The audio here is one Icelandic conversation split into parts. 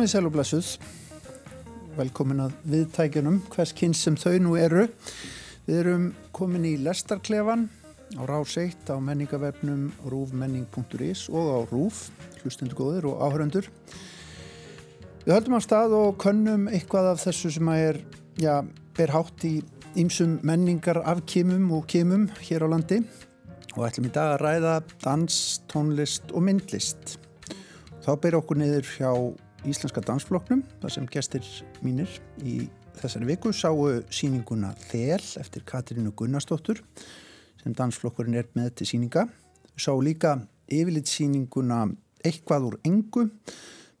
komið sæl og blessuð. Velkomin að viðtækjunum, hvers kynns sem þau nú eru. Við erum komin í Lestarklefan á Ráseitt á menningavefnum rúfmenning.is og á Rúf, hlustundu góður og áhöröndur. Við höldum á stað og könnum eitthvað af þessu sem að er, já, ber hátt í ýmsum menningar af kimum og kimum hér á landi og ætlum í dag að ræða dans, tónlist og myndlist. Þá ber okkur niður hjá Íslenska dansfloknum, þar sem gestir mínir í þessari viku sáu síninguna Þel eftir Katrínu Gunnarsdóttur sem dansflokkurinn er með til síninga. Sáu líka yfirleitt síninguna Eitthvað úr engu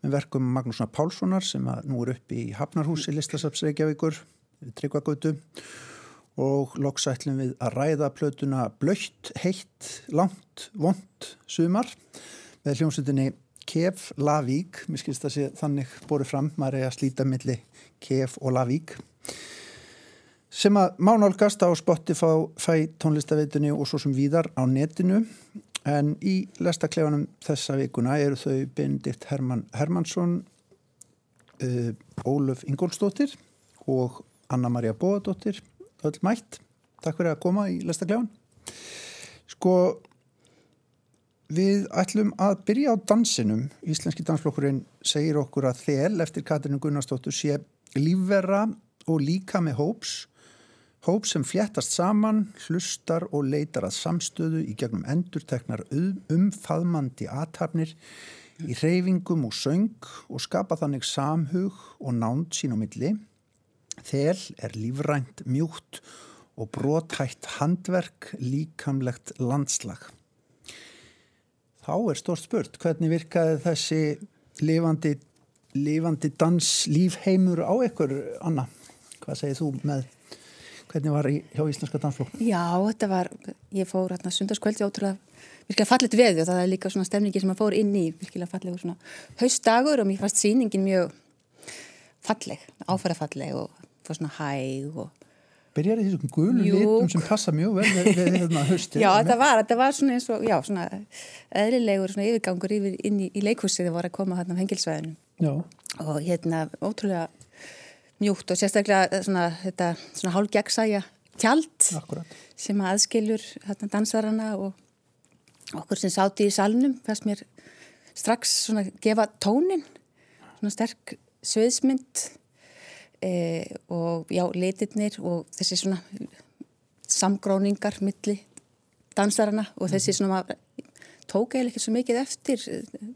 með verkum Magnúsna Pálssonar sem nú er upp í Hafnarhúsi listasafsreikjavíkur Tryggvagötu og loksætlum við að ræða plötuna blöytt, heitt, langt, vond, sumar með hljómsutinni Kef Lavík, mér skilst að sé þannig borðið fram, maður er að slíta milli Kef og Lavík. Sem að mánálgast á Spotify tónlistaveitunni og svo sem víðar á netinu. En í lestaklefanum þessa vikuna eru þau Benedikt Herman Hermansson uh, Óluf Ingólstóttir og Anna-Maria Bóðadóttir öll mætt, takk fyrir að koma í lestaklefann sko Við ætlum að byrja á dansinum. Íslenski dansflokkurinn segir okkur að þel eftir Katrinu Gunnarsdóttur sé lífverra og líka með hóps. Hóps sem fléttast saman, hlustar og leitar að samstöðu í gegnum endurteknar umfaðmandi aðtapnir í reyfingum og söng og skapa þannig samhug og nánd sín á milli. Þel er lífrænt mjúkt og brothætt handverk líkamlegt landslag. Þá er stórt spurt, hvernig virkaði þessi lifandi, lifandi danslífheimur á ykkur, Anna? Hvað segir þú með, hvernig var í, hjá Íslenska dansflokk? Já, þetta var, ég fór hérna sundarskvöldi ótrúlega virkilega fallit veðu og það er líka svona stemningi sem að fór inn í virkilega fallegur svona haustdagur og mér fannst síningin mjög falleg, áfærafalleg og fór svona hæg og Byrjar í þessum gulum litum sem passa mjög vel við, við hérna höstu. Já, þetta var, þetta var svona eins og, já, svona eðlilegur svona yfirgangur yfir inn í, í leikhúsið þegar voru að koma hérna á hengilsvæðinu. Já. Og hérna, ótrúlega mjúkt og sérstaklega svona, þetta svona hálfgjagsæja tjald Akkurat. sem aðskilur hérna dansarana og okkur sem sáti í salnum, fannst mér strax svona gefa tónin, svona sterk söðsmynd E, og já, litirnir og þessi svona samgróningar milli dansarana og þessi svona tók eða ekki svo mikið eftir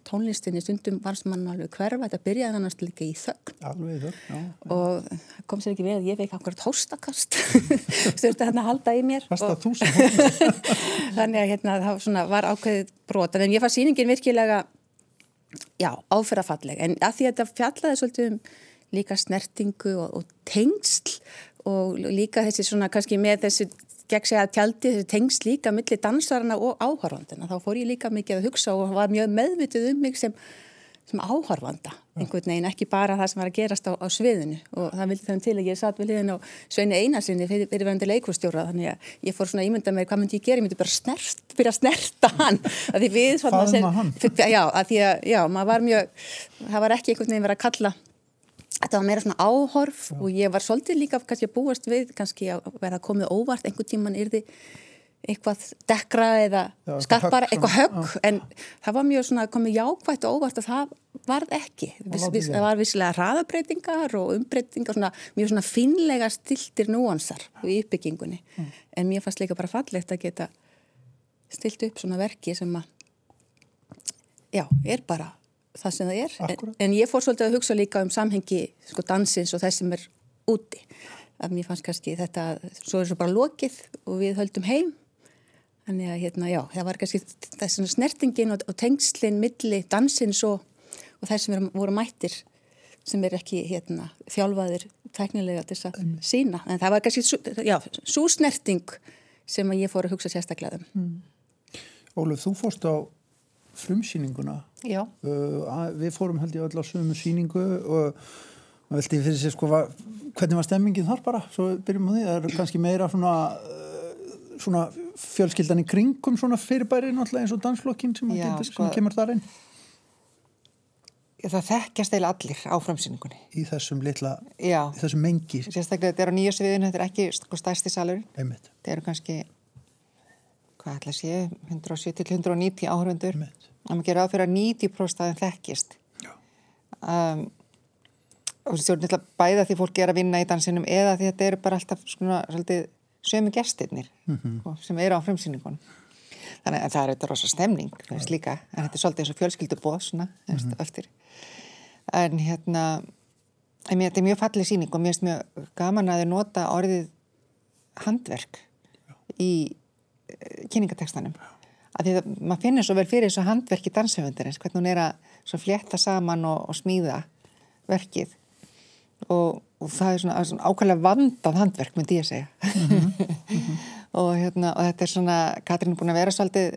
tónlistinni. Stundum varst mann alveg hverfa. Þetta byrjaði annars líka í þögn. Alveg já, já. og kom sér ekki við að ég fekk akkurat hóstakast. Stjórnst að hérna halda í mér og... þannig að hérna það var ákveðið brot. En ég fann síningin virkilega já, áferðafalleg. En að því að þetta fjallaði svolítið um líka snertingu og, og tengsl og líka þessi svona kannski með þessi gegn segja tjaldi þessi tengsl líka millir dansarana og áhörvandina þá fór ég líka mikið að hugsa og var mjög meðvitið um mig sem, sem áhörvanda einhvern veginn, ekki bara það sem var að gerast á, á sviðinu. Og það vildi þannig til að ég satt við liðin á Sveini Einarsinni fyrir, fyrir verðandi leikustjóra þannig að ég fór svona ímynda með hvað myndi ég gera, ég myndi bara snert, byrja að snerta hann. Að því við svona, sem, já, að því að já, maður var mjög það var ekki einhvern veginn verið að kalla Þetta var meira svona áhorf Já. og ég var svolítið líka kannski að búast við, kannski að vera komið óvart, einhvern tíman yrði eitthvað dekra eða Já, skarpara, eitthvað högg, högg en það var mjög svona komið jákvægt og óvart að það varð ekki. Vis, vis, það var vissilega raðabreitingar og umbreytingar, svona, mjög svona finlega stiltir núansar í uppbyggingunni. Mm. En mér fannst líka bara fallegt að geta stilt upp svona verki sem að, já, er bara það sem það er, en, en ég fór svolítið að hugsa líka um samhengi sko dansins og þess sem er úti. Að mér fannst kannski þetta, svo er svo bara lokið og við höldum heim. Þannig að hérna já, það var kannski þessan snertingin og, og tengslinn milli dansins og, og þess sem voru mættir sem er ekki hérna þjálfaðir teknilega til þess að um. sína en það var kannski, já, svo snerting sem ég fór að hugsa sérstaklega um. Mm. Óluf, þú fórst á frumsýninguna. Uh, við fórum held ég öll á sömu síningu og maður veldi fyrir sig sko var, hvernig var stemmingin þar bara? Svo byrjum við því, það er kannski meira svona, uh, svona fjölskyldan í kringum svona fyrirbæri náttúrulega eins og dansflokkin sem, Já, getur, sko, sem kemur þar inn. Það þekkjast eða allir á framsýningunni. Í þessum litla, Já, í þessum mengi. sérstaklega þetta er á nýja sviðinu, þetta er ekki sko, stærsti salur. Þetta eru kannski, hvað ætla að sé, 170-190 áhörfundur. Það maður gerir á fyrir að 90% af þeim þekkist. Um, og stjórn ætla bæða því fólki er að vinna í dansinum eða því þetta eru bara alltaf svona svolítið sömu gestirnir Mhm. sem eru á frumsýningunum. Þannig að það er þetta rosa stemning veist, líka, en þetta er svolítið eins og fjölskyldubóð svona, veist, Mhm. eftir. En hérna, en mér, þetta er mjög fallið sýning og mér finnst mjög gaman að þau nota orðið handverk í kynningatekstanum. Að því að maður finnir svo vel fyrir þessu handverki danshöfundarins, hvernig hún er að flétta saman og, og smíða verkið og, og það er svona, svona ákvæmlega vandað handverk, myndi ég segja. og, hérna, og þetta er svona, Katrín er búin að vera svolítið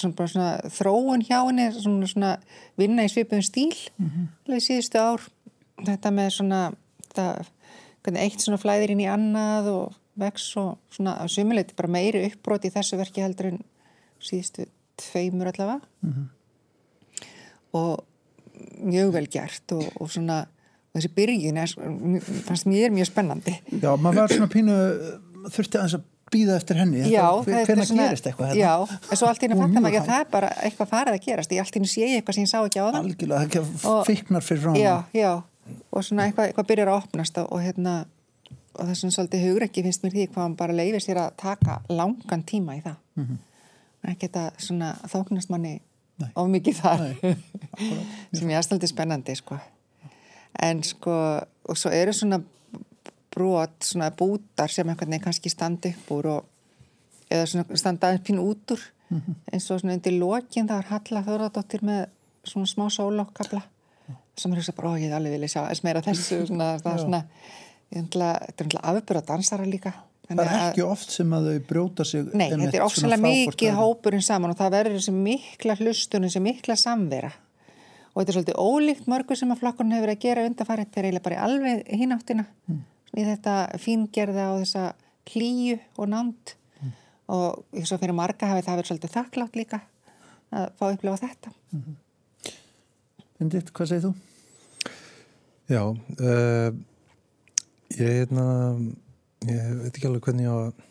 svona, svona þróun hjá henni, svona, svona vinna í svipuðum stíl, mm -hmm. síðustu ár. Þetta með svona, þetta, hvernig eitt svona flæðir inn í annað og vex og svona að sumuleiti bara meiri uppbrot í þessu verki heldur en síðustu tveimur allavega. Og mjög vel gert og, og svona þessi byrjun er, fannst mér mjög spennandi. Já, maður var svona pínu, þurfti aðeins að býða eftir henni. Já, er hvernig svona- gerist eitthvað hérna? Já, en svo allt í henni Og fattar mjög maður ekki að það er bara eitthvað farið að gerast. Í allt í henni sé ég eitthvað sem ég sá ekki á það Algjörlega, það fiknar fyrir frá Já, já, og svona eitthvað, eitthvað byrjar að opnast og, og hérna og það er svona svolítið hugrekki finnst mér því hvað hann bara leifir sér að taka langan tíma í það mm. -hmm. ekki þetta svona þóknast manni of mikið þar sem ég aðstældi spennandi sko. en sko og svo eru svona brot svona bútar sem einhvern veginn kannski standa upp úr og eða svona standa aðeins pín út úr Mhm. eins og svona undir lokin það var Halla Þóradóttir með svona smá sólokkabla sem er hugsa bara, ó ég hef alveg vilja sjá eins meira þessu, svona, það er svona þetta er náttúrulega afbyrða dansara líka Það er að- ekki oft sem að þau brjóta sig Nei, þetta er hvort mikið hópurinn saman og það verður þessi mikla hlustun, þessi mikla samvera og þetta er svolítið ólíkt mörgu sem að flokkurinn hefur að gera undarfærið þegar eiginlega bara í alveg hináttina mm. í þetta fíngerða og þessa klíu og nánd mm. og ég svo fyrir marga hafi það verið svolítið þakklátt líka að fá að upplifa þetta Bindit, hvað segir þú? Já, uh, ég hérna, ég veit ekki alveg hvernig ég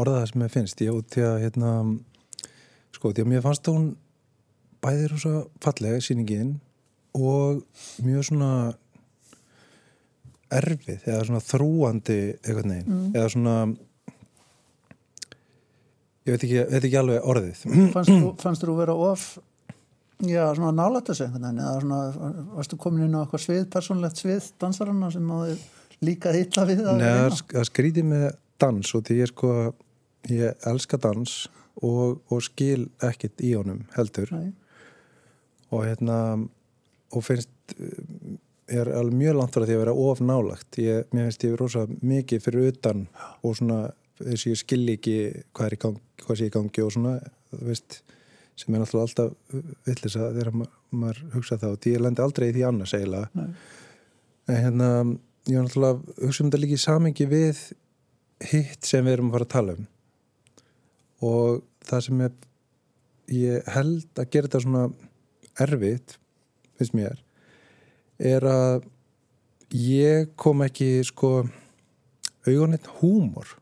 orða það sem ég finnst. Ég út til að, hérna, sko, því að mér fannst hún bæðir og svo fallega sýningin og mjög svona erfið eða svona þrúandi eitthvað neginn. Mm. Eða svona, ég veit ekki, veit ekki alveg orðið. Fannst þú, fannst þú vera of já, svona nálætt þessu einhvern veginn eða svona, varstu komin inn á eitthvað svið, persónlegt svið dansaranna sem líka illa við að Nei, það það skrítið með dans og því ég sko ég elska dans og, og skil ekkit í honum heldur. Nei. og hérna og finnst eh, er alveg mjög langt frá því að vera of nálagt ég, mér finnst ég rosa mikið fyrir utan og svona þess að ég skil ekki hvað er í gangi, hvað sé í gangi og svona, þú veist sem er náttúrulega alltaf villis að þegar ma maður hugsa og því ég lendi aldrei í því annars eiginlega Nei. en hérna ég var náttúrulega að hugsa um þetta líka í samengi við hitt sem við erum að fara að tala um og það sem er ég held að gera þetta svona erfitt finnst mér er að ég kom ekki sko auguninn húmor.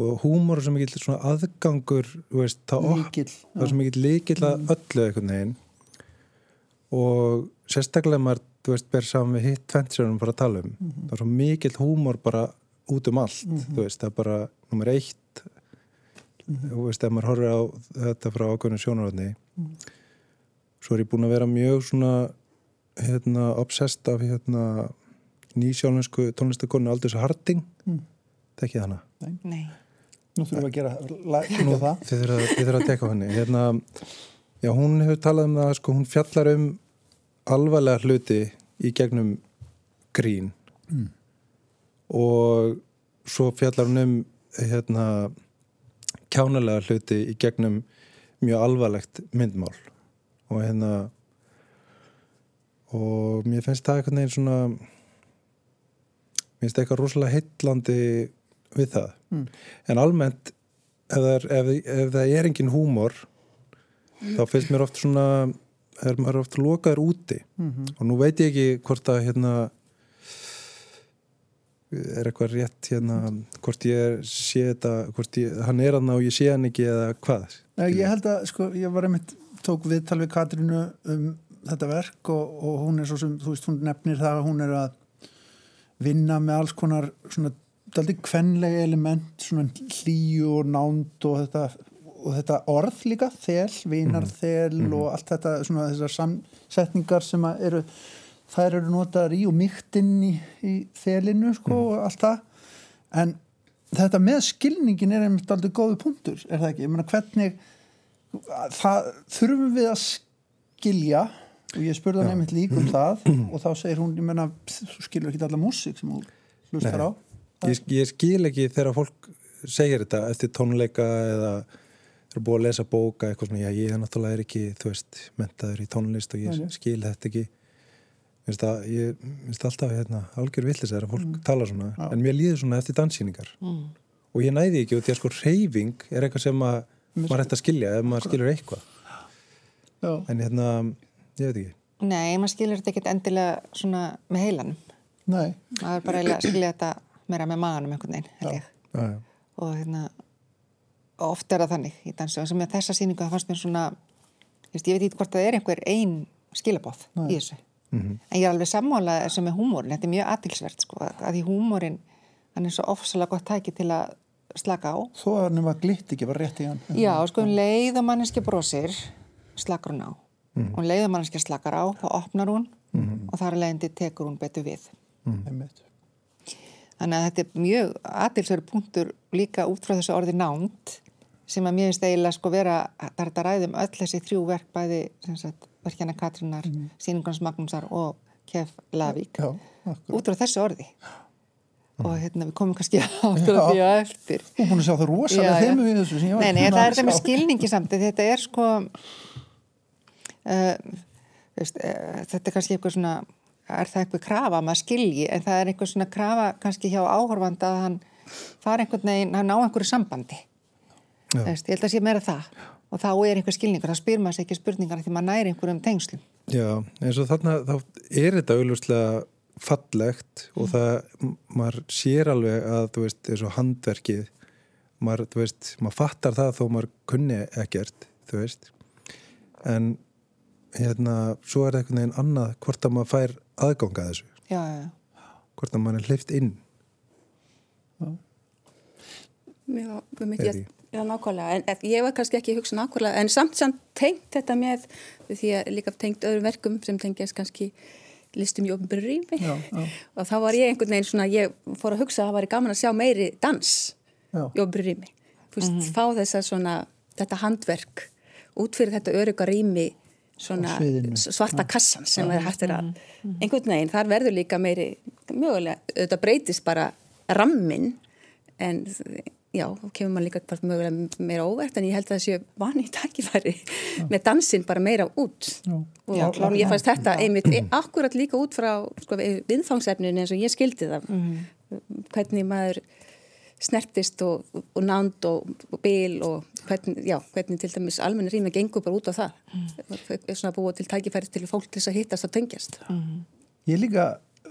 Og húmor er ekki svona aðgangur þú veist, það, op, Líkill, það er sem ekki líkill að öllu einhvern veginn. Og sérstaklega maður þú veist, ber saman við hitt tvent sem við erum bara að tala um. Það er svo mikill húmor bara út um allt þú veist, það er bara nummer eitt. Þú veist, ef maður horfir á þetta frá ákveðinu sjónarotni svo er ég búin að vera mjög svona hérna, obsessed af hérna nýsjálfinsku tónlistakonu Aldurs Harding. Mm. tekkið hana? Nei, Nú þurfum við að gera lækja það. þið þurfa að teka henni. Hérna, já, hún hefur talað um það sko, hún fjallar um alvarlega hluti í gegnum grín. Mm. og svo fjallar hún um hérna kjánalega hluti í gegnum mjög alvarlegt myndmál. Og hérna og mér finnst það eitthvað neginn svona mér finnst það eitthvað rosalega heitlandi við það Mm. en almennt ef það er, ef, ef það er engin húmor þá finnst mér oft svona er maður oft lokaður úti. Og nú veit ég ekki hvort að hérna er eitthvað rétt hérna hvort ég sé þetta hvort ég, hann er hann og ég sé hann ekki eða hvað. Nei, ég held að, sko, ég var einmitt tók viðtal við Katrínu um þetta verk og, og hún er svo sem, þú veist, hún nefnir það að hún er að vinna með alls konar svona daldi kvenlega element, svona hlýju og nánd og þetta og þetta orð líka, þel, vinarþel mm -hmm. og allt þetta, svona þessar samsetningar sem eru þær eru notaðar í og mýkt inn í, í þelinu, sko, mm. og allt það en þetta með skilningin er einmitt aldrei góðu punktur, er það ekki? Ég meina, hvernig það þurfum við að skilja og ég spurði hann einmitt líka um það og þá segir hún, ég menna, þú skilur ekki allar músík sem þú hlustar á ég, ég skil ekki þegar fólk segir þetta eftir tónleika eða eru búið að lesa bóka eitthvað svona, já ég er náttúrulega er ekki þú veist, mentaður í tónlist og ég Nei. skil þetta ekki minnst að, ég minnst alltaf hérna algjör villis þegar fólk mm. tala svona já. en mér líður svona eftir danssýningar mm. og ég næði ekki og því að sko reyfing er eitthvað sem að maður hægt að skilja ef maður skilur eitthvað já. en hérna, ég veit ekki Nei, maður skilur þetta ekkert endilega svona með heilanum Nei maður er bara skilja þetta meira með maganum einhvern veginn, held ég. Og hérna og oft er það þannig í dansu en sem með þessa síningu það fannst mér svona ég veit ekki hvort það er einhver einn skilabóð í þessu. Mm -hmm. en ég er alveg sammálað sem með húmórin þetta er mjög atilsvert sko að því húmórin hann er svo ofsalega gott tæki til að slaka á. Þó að hann var glitt ekki, var rétt í hann. Já, sko um leið og manneski brosir slakar hún á. Mm -hmm. og um leið og manneski slakar á, þá opnar hún mm -hmm. og þar leiðandi tekur hún betur við. Einmitt Þannig að þetta er mjög atilsverður punktur líka út frá þessu orði nánt sem að mér finnst eiginlega sko vera það er að ræðum öll þessi þrjú verk bæði sagt, verkjana Katrínar mm. Sýningans Magnúsar og Kef Lavík. Já, út frá þessu orði. Mm. og hérna við komum kannski áttur að því að eftir. Þú búin að sjá það rosalega þeim við þessu Nei, nei, það er þetta með skilningi samt þetta er sko uh, veist, uh, þetta er kannski eitthvað svona er það eitthvað krafa að maður skilji? En það er eitthvað svona krafa kannski hjá áhorfanda að hann fara einhvern veginn, hann ná einhverju sambandi. Þess, ég held að sé meira það. Og þá er einhver skilningur, þá spyr maður sér ekki spurningar því maður næri einhverjum tengslum. Já, eins og þarna þá er þetta auðvuslega fallegt og mm. það, maður sér alveg að þú veist, eins og handverkið maður, þú veist, maður fattar það þó maður kunni ekkert þú veist. En hérna, svo er það einhvern veginn annað hvort að maður fær aðganga þessu. Já, já. hvort að maður er hleyft inn. Já. Já, ég Já, nákvæmlega, en ég var kannski ekki að hugsa nákvæmlega, en samt samt tengt þetta með, því að líka tengt öðrum verkum sem tengjast kannski listum í ofnbyrju rými. Og þá var ég einhvern veginn svona, ég fór að hugsa að það var gaman að sjá meiri dans já. í ofnbyrju rými, þú veist, mm -hmm. fá þess að svona, þetta handverk út fyrir þetta örygga rými svona svarta kassan sem er hægt að mm -hmm. einhvern veginn, þar verður líka meiri mögulega, þetta breytist bara rammin en já, þá kemur maður líka mögulega meira óvert en ég held að það séu vani í takkifæri með dansin bara meira út. Já. og já, klár, ég fannst þetta einmitt akkurat líka út frá sko, viðfangsefninu eins og ég skildi það. Mm hvernig maður snertist og, og nánd og, og bil og hvernig, já, hvernig til dæmis almenna rými gengur bara út á það mm. er svona búið til takkifæri til fólk til þess að hittast og tengjast mm. Ég líka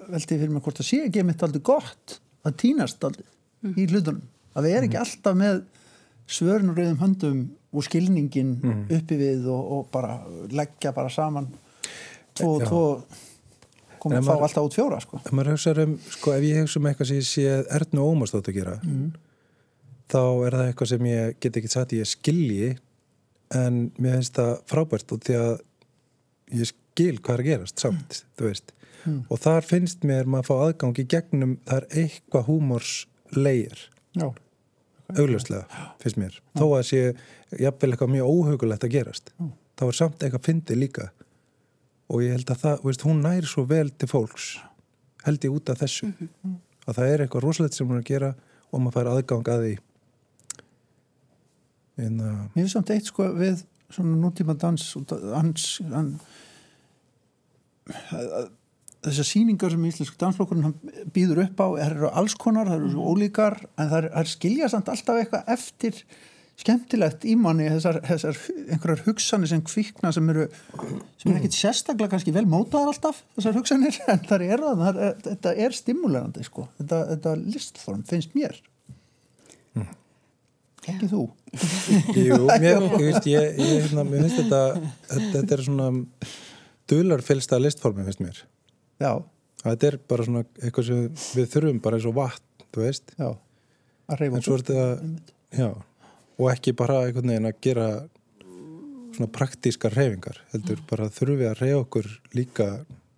veldi fyrir mig hvort að sé ekki mitt aldrei gott að týnast aldrei í hlutunum að við erum ekki mhm. alltaf með svörnuröðum höndum og skilningin mm. uppi við og, og bara leggja bara saman tvo og tvo komum að fá alltaf út fjóra sko. Ef um, sko ef ég hugsa um eitthvað sem ég sé erðn og ómastótt að gera mm. Þá er það eitthvað sem ég get ekki sagt ég skilji en mér finnst það frábært og því að ég skil hvað er að gerast samt, mm. þú veist. Mm. og þar finnst mér maður að fá aðgang í gegnum það er eitthvað húmórsleir Já. Augljóslega, finnst mér. Þó að sé jafnvel eitthvað mjög óhugulegt að gerast þá er samt eitthvað fyndið líka. Og ég held að það, veist, hún næri svo vel til fólks held ég út af þessu. Mm -hmm. að það er eitthvað rosalegt sem hún er að gera og maður fær aðgang að því en að Mér finnst samt eitt sko við svona nútíma dans hans hann þessar síningar sem íslensku dansflokkurinn býður upp á eru alls konar, það eru svo ólíkar en það er skiljasamt alltaf eitthvað eftir skemmtilegt í manni þessar, þessar einhverjar hugsanir sem kvikna sem eru, sem er ekkit sérstaklega kannski vel mótaðar alltaf þessar hugsanir en það er það, þetta er stimulerandi sko, þetta, þetta listform finnst mér ekki þú Jú, mér, ég veist, ég, ég, hérna, mér finnst þetta, þetta, er svona dularfylsta listformi, finnst mér. já, Þetta er bara svona eitthvað sem við þurfum bara eins og vatn, þú veist. já, að reyfa já, og ekki bara einhvern veginn að gera svona praktískar reyfingar, heldur bara þurfum við að reyja okkur líka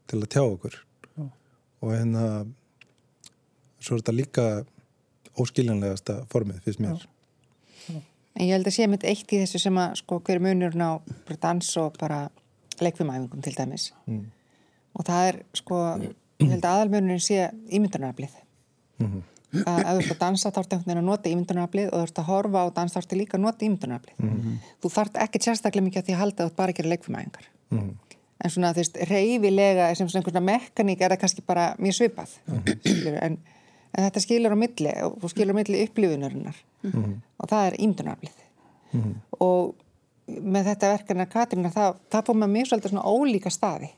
til að tjá okkur. Já. Og hérna, svo er þetta líka óskiljanlegasta formið, finnst mér. Ég held að sé mitt eitt í þessu sem að sko hver munurinn á bara dans og bara leikfumæfingum til dæmis. Mm. Og það er sko, ég held að aðalmunurinn sé ímyndunaraflið. Mhm. Að ef þú ert að dansa þá ertu einhvern veginn að nota ímyndunaraflið og þú ert að horfa á dans þá ertu líka að nota ímyndunaraflið. Mhm. Þú þart ekki sérstaklega mikið að því að halda að þú ert bara að gera leikfumæfingar. Mm. En svona þú veist, reyfilega sem svona einhverja mekaník er það kannski bara mjög svipað. skilurðu, En, en þetta skilur á milli og skilur á milli upplifunarinnar og það er ímyndunaraflið. Og með þetta verkefni að Katrína það, það fór með mjög svolítið svona ólíka staði.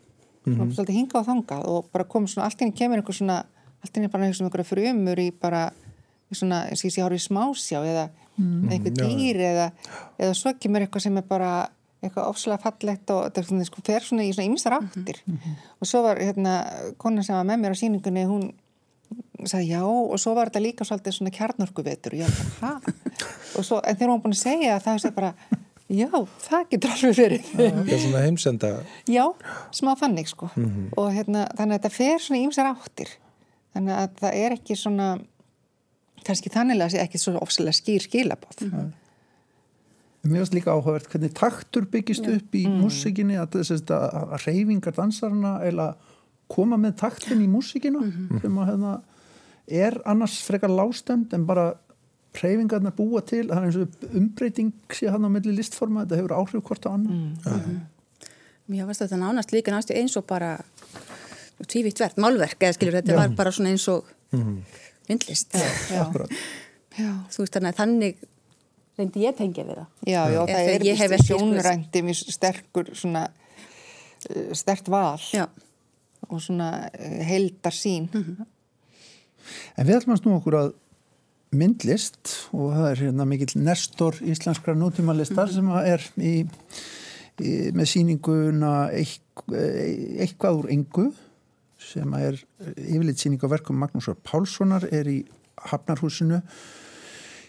Mm -hmm. svolítið hingað og þangað og bara kom svona, allt henni kemur einhver svona allt í henni bara einhver svona frumur í bara svona, ég sé ég horfið smásjá eða mm, einhver dýr eða, eða svo kemur eitthvað sem er bara eitthvað ofslega fallegt og þetta er sko, fer svona í svona ymsar áttir. Og svo var hérna konan sem var með mér á síningunni hún sagði já og svo var þetta líka svolítið svona kjarnorkuvetur og ég var bara, hæ? og svo, en þegar hún var búin að segja það það er bara, já, það getur alveg verið. Það er svona heimsenda, já, smá þannig sko. Og hérna, þannig að þetta fer svona ímsar áttir. Þannig að það er ekki svona kannski þannig að það sé ekki svona ofsalega skýr skilabóð Mér finnst líka áhugavert hvernig taktur byggist upp í músikinni að, þess að, að reyfingar dansarna eða koma með taktin í músikina sem að hérna, er annars frekar lástemt en bara reyfingarnar búa til það er eins og umbreyting sé hann á milli listforma þetta hefur áhrif hvort á annan Mér varst þetta nánast líka nástu eins og bara tvívitt verð, málverk eða skilur þetta var bara svona eins og myndlist. Já, já, þú veist þannig að þannig reyndi ég tengja við það? Já, já, það er ég hef sko, sjónrændi mjög sterkur svona uh, stert val Já, og svona uh, heildar sín En við ætlum að snú okkur að myndlist og það er hérna mikill nestor íslenskra nútímalistar sem að er í, í, með sýninguna eitth, eitthvað úr engu sem er yfirleitt sýning á verkum Magnúsar Pálssonar er í Hafnarhúsinu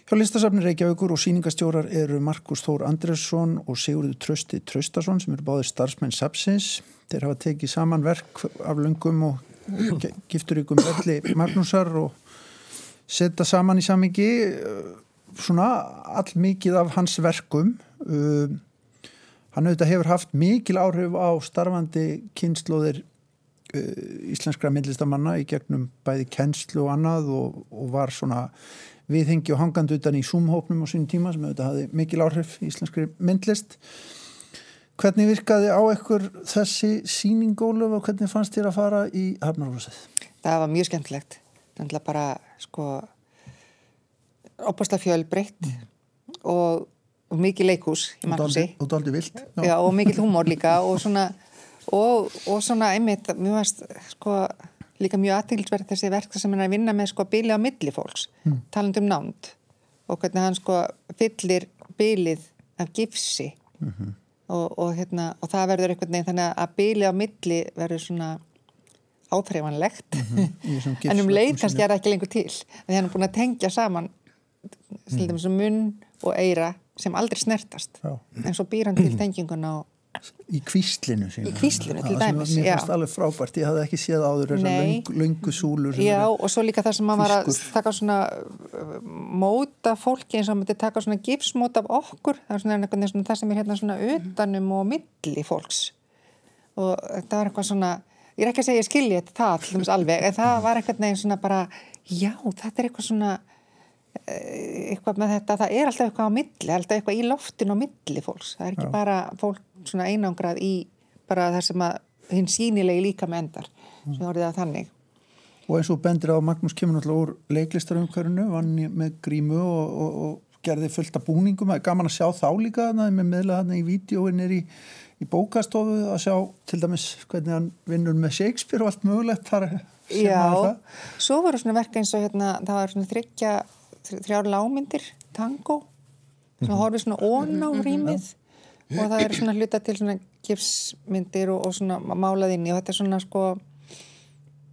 hjá listasafni Reykjavíkur og sýningastjórar eru Markus Þór Andresson og Sigurður Trösti Tröstason sem eru báðir starfsmenn Sapsins. Þeir hafa tekið saman verk af löngum og gifturíkum ölli Magnúsar og setja saman í samingi svona allmikið af hans verkum. Uh, hann auðvitað hefur haft mikil áhrif á starfandi kynnslóðir uh, íslenskra myndlistamanna í gegnum bæði kennslu og annað og, og var svona viðhengi og hangandi utan í Zoom-hópnum á sínum tíma sem auðvitað hafði mikil áhrif í íslenskri myndlist Hvernig virkaði á ekkur þessi sýningólöf og hvernig fannst þér að fara í Hafnarhúsið? það var mjög skemmtilegt þannig að bara sko opasla fjölbreytt og, og mikið leikús í mannhúsi Og daldi vilt. Já, og mikill húmor líka og svona, og, og svona einmitt, mjög varst sko líka mjög aðtilsverð þessi verk sem er að vinna með sko bíli á milli fólks mm. talandi um nánd og hvernig hann sko fyllir bílið af gifsi mm -hmm. Og, og hérna og það verður einhvern veginn þannig að bíli á milli verður svona áþreifanlegt mm -hmm. en um leið kannski er það ekki lengur til því hann er búin að tengja saman um munn og eira sem aldrei snertast Já. en svo býr hann til tenginguna og Í kvíslinu sína. Í kvíslinu, til Já, dæmis, sem Mér já. fannst alveg frábært, ég hafði ekki séð áður þessar Nei. löng, löngu súlur. sem Já, og svo líka það sem maður var að taka svona uh, móta fólki eins og maður myndi taka svona gipsmót af okkur, það er svona, einhvern veginn það sem er hérna svona utanum og milli fólks og þetta var eitthvað svona ég er ekki að segja ég skilji þetta það alveg, en það var eitthvað neginn svona bara já, þetta er eitthvað svona eitthvað með þetta, það er alltaf eitthvað á milli, alltaf eitthvað í loftin á milli fólks, það er ekki bara fólk svona einangrað í bara það sem að hinn sýnilegi líka með endar sem orðið að þannig. Og eins og bendir á Magnús kemur náttúrulega úr leiklistarumhverfinu, vann með grímu og, og, og gerði fullt af búningum, það er gaman að sjá þá líka þannig með meðlega hann í vídjóin er í, í bókastofu að sjá til dæmis hvernig hann vinnur með Shakespeare og allt mögulegt þar sem Já, það. svo voru svona verka eins og hérna, það var svona þryggja, þrjár lámyndir, tango, Mhm. horfið svona ón á rýmið og það eru svona hluta til svona gipsmyndir og, og svona málað inn í og þetta er svona sko,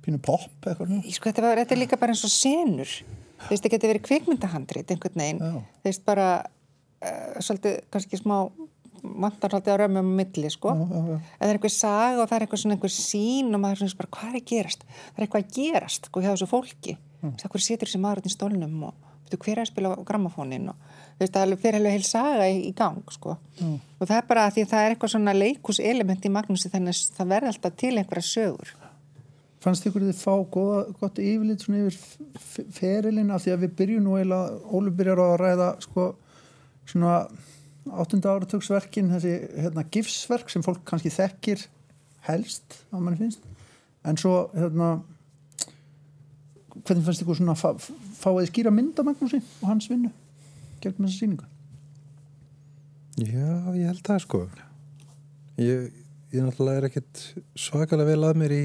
pínu pop eitthvað sko þetta, var, þetta er líka bara eins og senur, þú veist, það getur verið kvikmyndahandrit einhvern veginn, þú veist bara uh, svolítið kannski smá vantar svolítið á römmum á milli, sko Já, já, já. en það er einhver saga og það er einhver svona einhver sín og maður er svona bara, hvað er að gerast? Það er eitthvað að gerast, sko, hjá þessu fólki mm. hvað situr þessi maður út í stólnum og veitu, hver er að spila á grammafónin og þú veist, það fyrir alveg heil saga í, í gang, sko. Mm. og það er bara því að það er eitthvað svona leikuselement í Magnúsi þannig að það verði alltaf til einhverja sögur. Fannst ykkur þið fá góða, gott yfirlit svona yfir f- ferilinn? Af því að við byrjum nú eiginlega, Ólu byrjar á að ræða sko svona áttunda áratugsverkin, þessi hérna gifsverk sem fólk kannski þekkir helst, á manni finnst. En svo hérna hvernig fannst ykkur svona fáið skýra mynda Magnúsi og hans vinnu gegnum þessa sýningu? Já, ég held það sko. Ég, ég náttúrulega er ekkit svakalega vel að mér í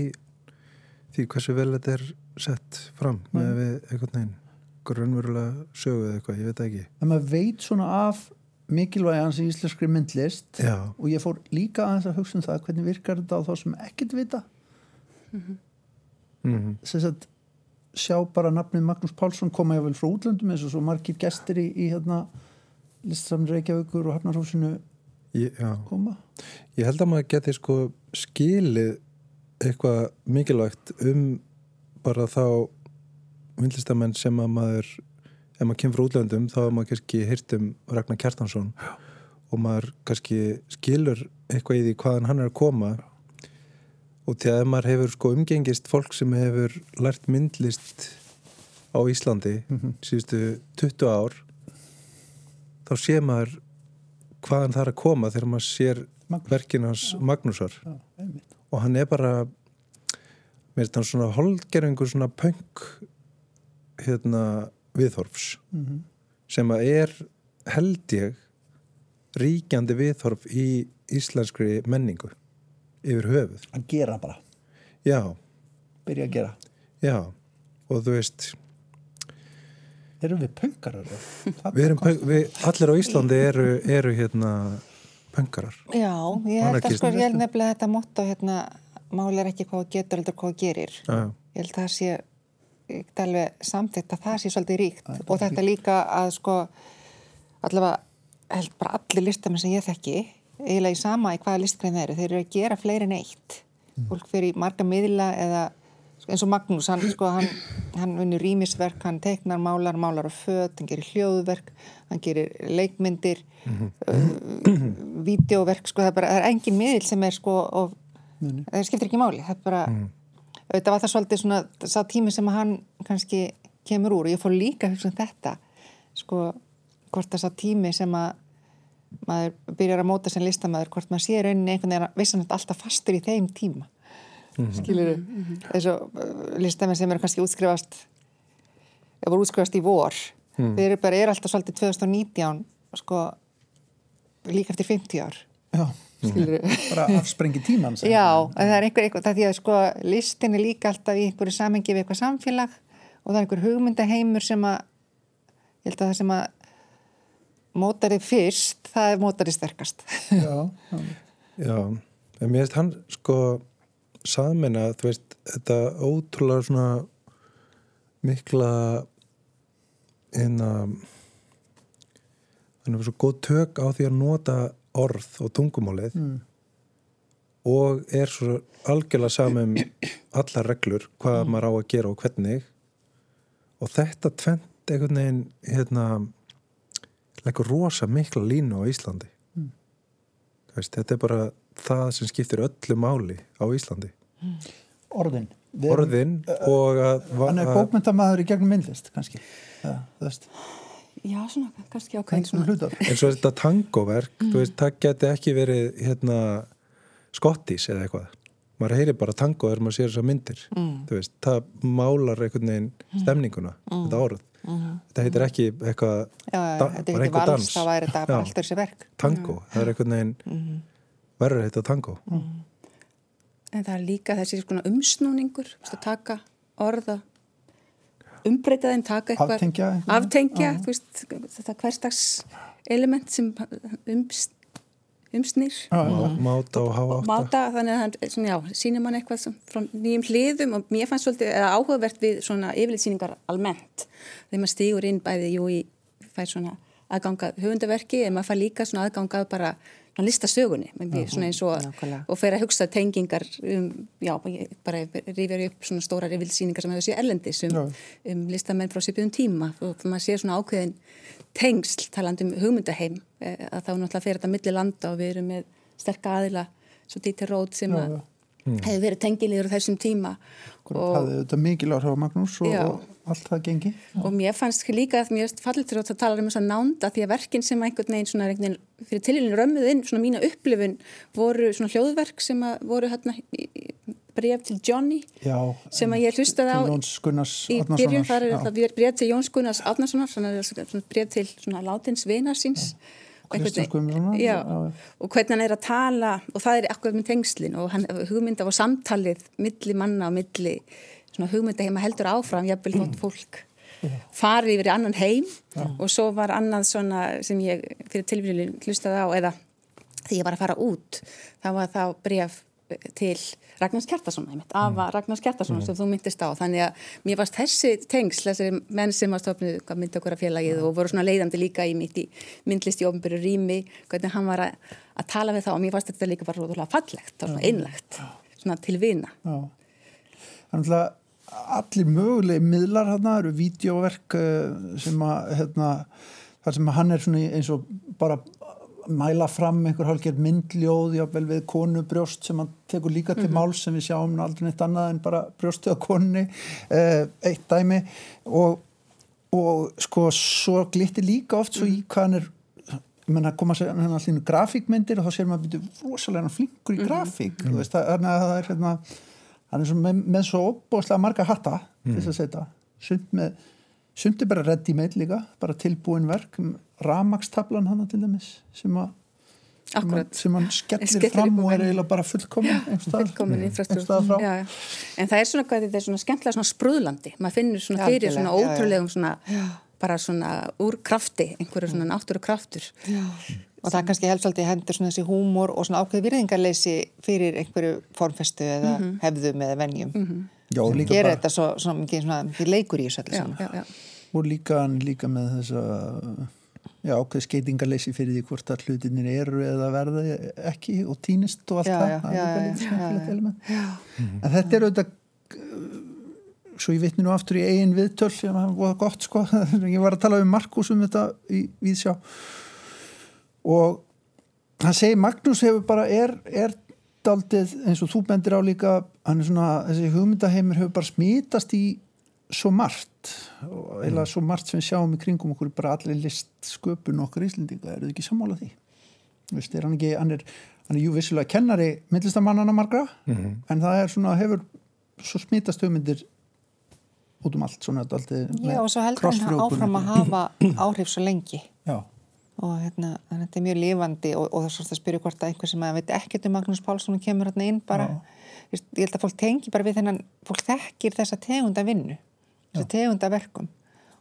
því hversu vel þetta er sett fram með við einhvern veginn grunnverulega sögu eða eitthvað, ég veit ekki. En maður veit svona af mikilvægi hans í íslenskri myndlist Já, og ég fór líka aðeins að hugsa um það hvernig virkar þetta á þá sem ekkert vita? Mm sem sagt sjá bara nafnið Magnús Pálsson koma vel frá útlöndum eins og svo margir gestir í, í hérna listamni Reykjavíkur og Hafnarhúsinu ég, já. koma. Ég held að maður geti sko skilið eitthvað mikilvægt um bara þá myndlistamenn sem að maður ef maður kemur frá útlöndum þá maður kannski hýrt um Ragnar Kjartansson og maður kannski skilur eitthvað í því hvaðan hann er að koma og því að maður hefur sko umgengist fólk sem hefur lært myndlist á Íslandi síðustu 20 ár þá sé maður hvaðan það er að koma þegar maður sér Magnús. verkin hans Magnúsar. Já, og hann er bara mér er þetta svona holdgerfingur svona punk hérna viðhorfs. Mhm. sem að er held ég ríkjandi viðhorf í íslenskri menningu yfir höfuð. að gera bara, Já, byrja að gera. Já. Og þú veist erum við pönkarar við erum, við, allir á Íslandi eru, eru hérna punkarar. Já, ég held að sko, ég held nefnilega þetta motto hérna, máli er ekki hvað getur heldur hvað gerir. Já, Ég held að það sé alveg samþitt að það sé svolítið ríkt. Og þetta líka að sko allavega held bara allir listamenn sem ég þekki eiginlega í sama í hvaða listgrein þeir eru. Þeir eru að gera fleiri en eitt. Fólk fyrir marga miðla eða sko, eins og Magnús, hann, sko, hann, hann vinnur rýmisverk, hann teiknar, málar, málar á föt, hann gerir hljóðverk hann gerir leikmyndir uh, vídeoverk, sko það er bara, það er engin miðil sem er sko og það skiptir ekki máli, það er bara auðvitað var það svolítið svona sá tími sem hann kannski kemur úr. Og ég fór líka að hugsa um þetta sko, hvort það sá tími sem að maður byrjar að móta sem listamæður, hvort maður sé rauninni einhvern veginn að vissan alltaf fastur í þeim tíma. Skilur þess að listamenn sem eru kannski útskrifast eða voru útskrifast í vor þeir eru bara, er alltaf svolítið 2019 sko líka eftir 50 ár. Já, skilur bara afsprengi tíman Já, en það er einhver, einhver, það er því að sko listin er líka alltaf í einhverju samengi við eitthvað samfélag og það er einhver hugmyndaheimur sem að ég held að það sem að mótarið fyrst, það er mótarið sterkast. já, já. já. En mér veist hann sko samina, þú veist, þetta ótrúlega svona mikla inna hann er svo góð tök á því að nota orð og tungumálið Mm. og er svo algjörlega samum allar reglur hvað maður á að gera og hvernig og þetta tvent einhvern veginn hérna leggur rosa mikla línu á Íslandi. Mm. Þú veist, þetta er bara það sem skiptir öllu máli á Íslandi. Orðin. Við erum- orðin og að, hann er að bókmyndamaður í gegnum myndlist kannski. Já, þú veist, Já, svona, kannski ákveðin svona. eins og þetta tangoverk þú veist, það geti ekki verið hérna skottis eða eitthvað. Maður heyri bara tango þegar maður sér þessar myndir. Mm. þú veist, það málar einhvern veginn stemninguna, þetta orð þetta heitir ekki eitthvað þetta er ekki vals, dans. þá væri þetta bara Já. allt þessi verk. tango, það er einhvern veginn Mhm. verður heita tango En það er líka þessi svona umsnúningur, þú veist, að taka orða, umbreyta þeim, taka eitthvað, Aftengja aftengja, veist, þetta hverstags element sem ums, Má- máta og og átta. Máta, þannig að hann sýnir mann eitthvað sem, frá nýjum hliðum og mér fannst svolítið eða áhugavert við svona yfirlitsýningar almennt, þegar maður stígur inn bæði, jú, í fær svona aðgangað höfundaverki, en maður fær líka svona aðgangað bara uh svona eins og, og fer að hugsa tengingar um, já, bara rifjar upp svona stórar yfirlitsýningar sem hefur séð erlendis um, um listamenn frá sépjum tíma. Og maður sér svona ákveðin tengsl talandi um hugmyndaheim. eh, að þá náttúrulega fer þetta milli landa og við erum með sterka aðila svo Dieter Roth sem að já. hefur verið tengilegur á þessum tíma og og, hafði þetta mikil áhrif á Magnús og, Já. og allt það gengi. Og mér fannst líka að mér fallið til að tala um þess að nánda því að verkin sem einhvern veginn svona einhvern veginn fyrir tilíðinu römmuð inn, svona mína upplifun voru svona hljóðverk sem að voru hérna bref til Johnny Já, sem að ég hlustaði á í byrjun þar er þetta bref til Jóns Gunnars Átnarssonar bref til svona látins vinar síns. Já, já. og hvernig hann er að tala og það er akkurat með tengslin og hann, hugmynda og samtalið milli manna og milli hugmynda heima heldur áfram jafnvel þótt fólk fari yfir í annan heim. Og svo var annað svona sem ég fyrir tilvíðinu hlustaði á eða því ég var að fara út þá var þá bref til Ragnars Kjartason einmitt, afa Ragnars Kjartason sem þú myndist á, þannig að mér varst þessi tengsl, þessi menn sem var stofnuð hvað myndi okkur að félagið og voru svona leiðandi líka í mitt í myndlist í ofnbyrju rými hvernig hann var að, að tala við þá og mér varst þetta líka bara rótulega fallegt og svona einlegt, svona til vina. Þannig að allir mögulegi miðlar hérna eru vídeoverk eh, sem að hérna, þar sem hann er svona eins og bara mæla fram einhver hálfgerð myndljóð jáfnvel við konu brjóst sem hann tekur líka til máls sem við sjáum aldrei neitt annað en bara brjóstið á konni eh, eitt dæmi. Og, og sko svo glittir líka oft svo í hvað hann er ég menna að koma að segja hann allir grafíkmyndir og þá sér maður byrju rosalega flinkur í grafík þú veist, það, þannig að það er hérna hann er svo með, með svo opbóðslega marga hatta til þess að setja. Sund með Sumt er bara ready made líka, bara tilbúin verk, ramagstablan hann til dæmis, sem að sem Akkurat. sem hann skellir, Skellir fram og er eiginlega bara fullkomin fullkomin frá. já, já. en það er svona hvað þetta er svona skemmtilega svona sprúðlandi maður finnur svona Já, fyrir svona já, já. ótrúlegum svona bara svona úr krafti einhverju svona náttúru kraftur Og það kannski helst alltaf hendur svona þessi húmor og svona ákveð virðingarleysi fyrir einhverju formfestu eða hefðum eða venjum. Já, og líka Gera bara, þetta svo, svona mikið leikur í þessu já, já, já. og líka hann líka með þessa já, ákveð skeitingarleysi fyrir því hvort að hlutinir eru eða verða ekki og týnist og allt Já, það, já, það já, já. element en þetta er auðvitað svo ég vitni nú aftur í eigin viðtöl sem var voða gott sko. Ég var að tala um Markus um þetta í Víðsjá. Og hann segir Magnús hefur bara er, er daldið eins og þú bendir á líka hann er svona, þessi hugmyndaheimur hefur bara smítast í svo margt eða svo margt sem við sjáum í kringum okkur bara allir list sköpun okkur íslendinga, eru þið ekki sammála því? Þú veist, er hann ekki, hann er hann er jú vissulega kennari myndlistamannana margra en það er svona, hefur svo smítast hugmyndir út um allt svona daldið Já, og svo heldur hann áfram að hafa áhrif svo lengi. Já, og hérna, þannig að þetta er mjög lifandi og, og það er svolítið að spyrja hvort að einhver sem að veit ekkert um Magnús Pálsson og kemur hérna inn bara, Vist, ég held að fólk tengi bara við þennan, fólk þekkir þessa tegunda vinnu, þessa tegunda verkum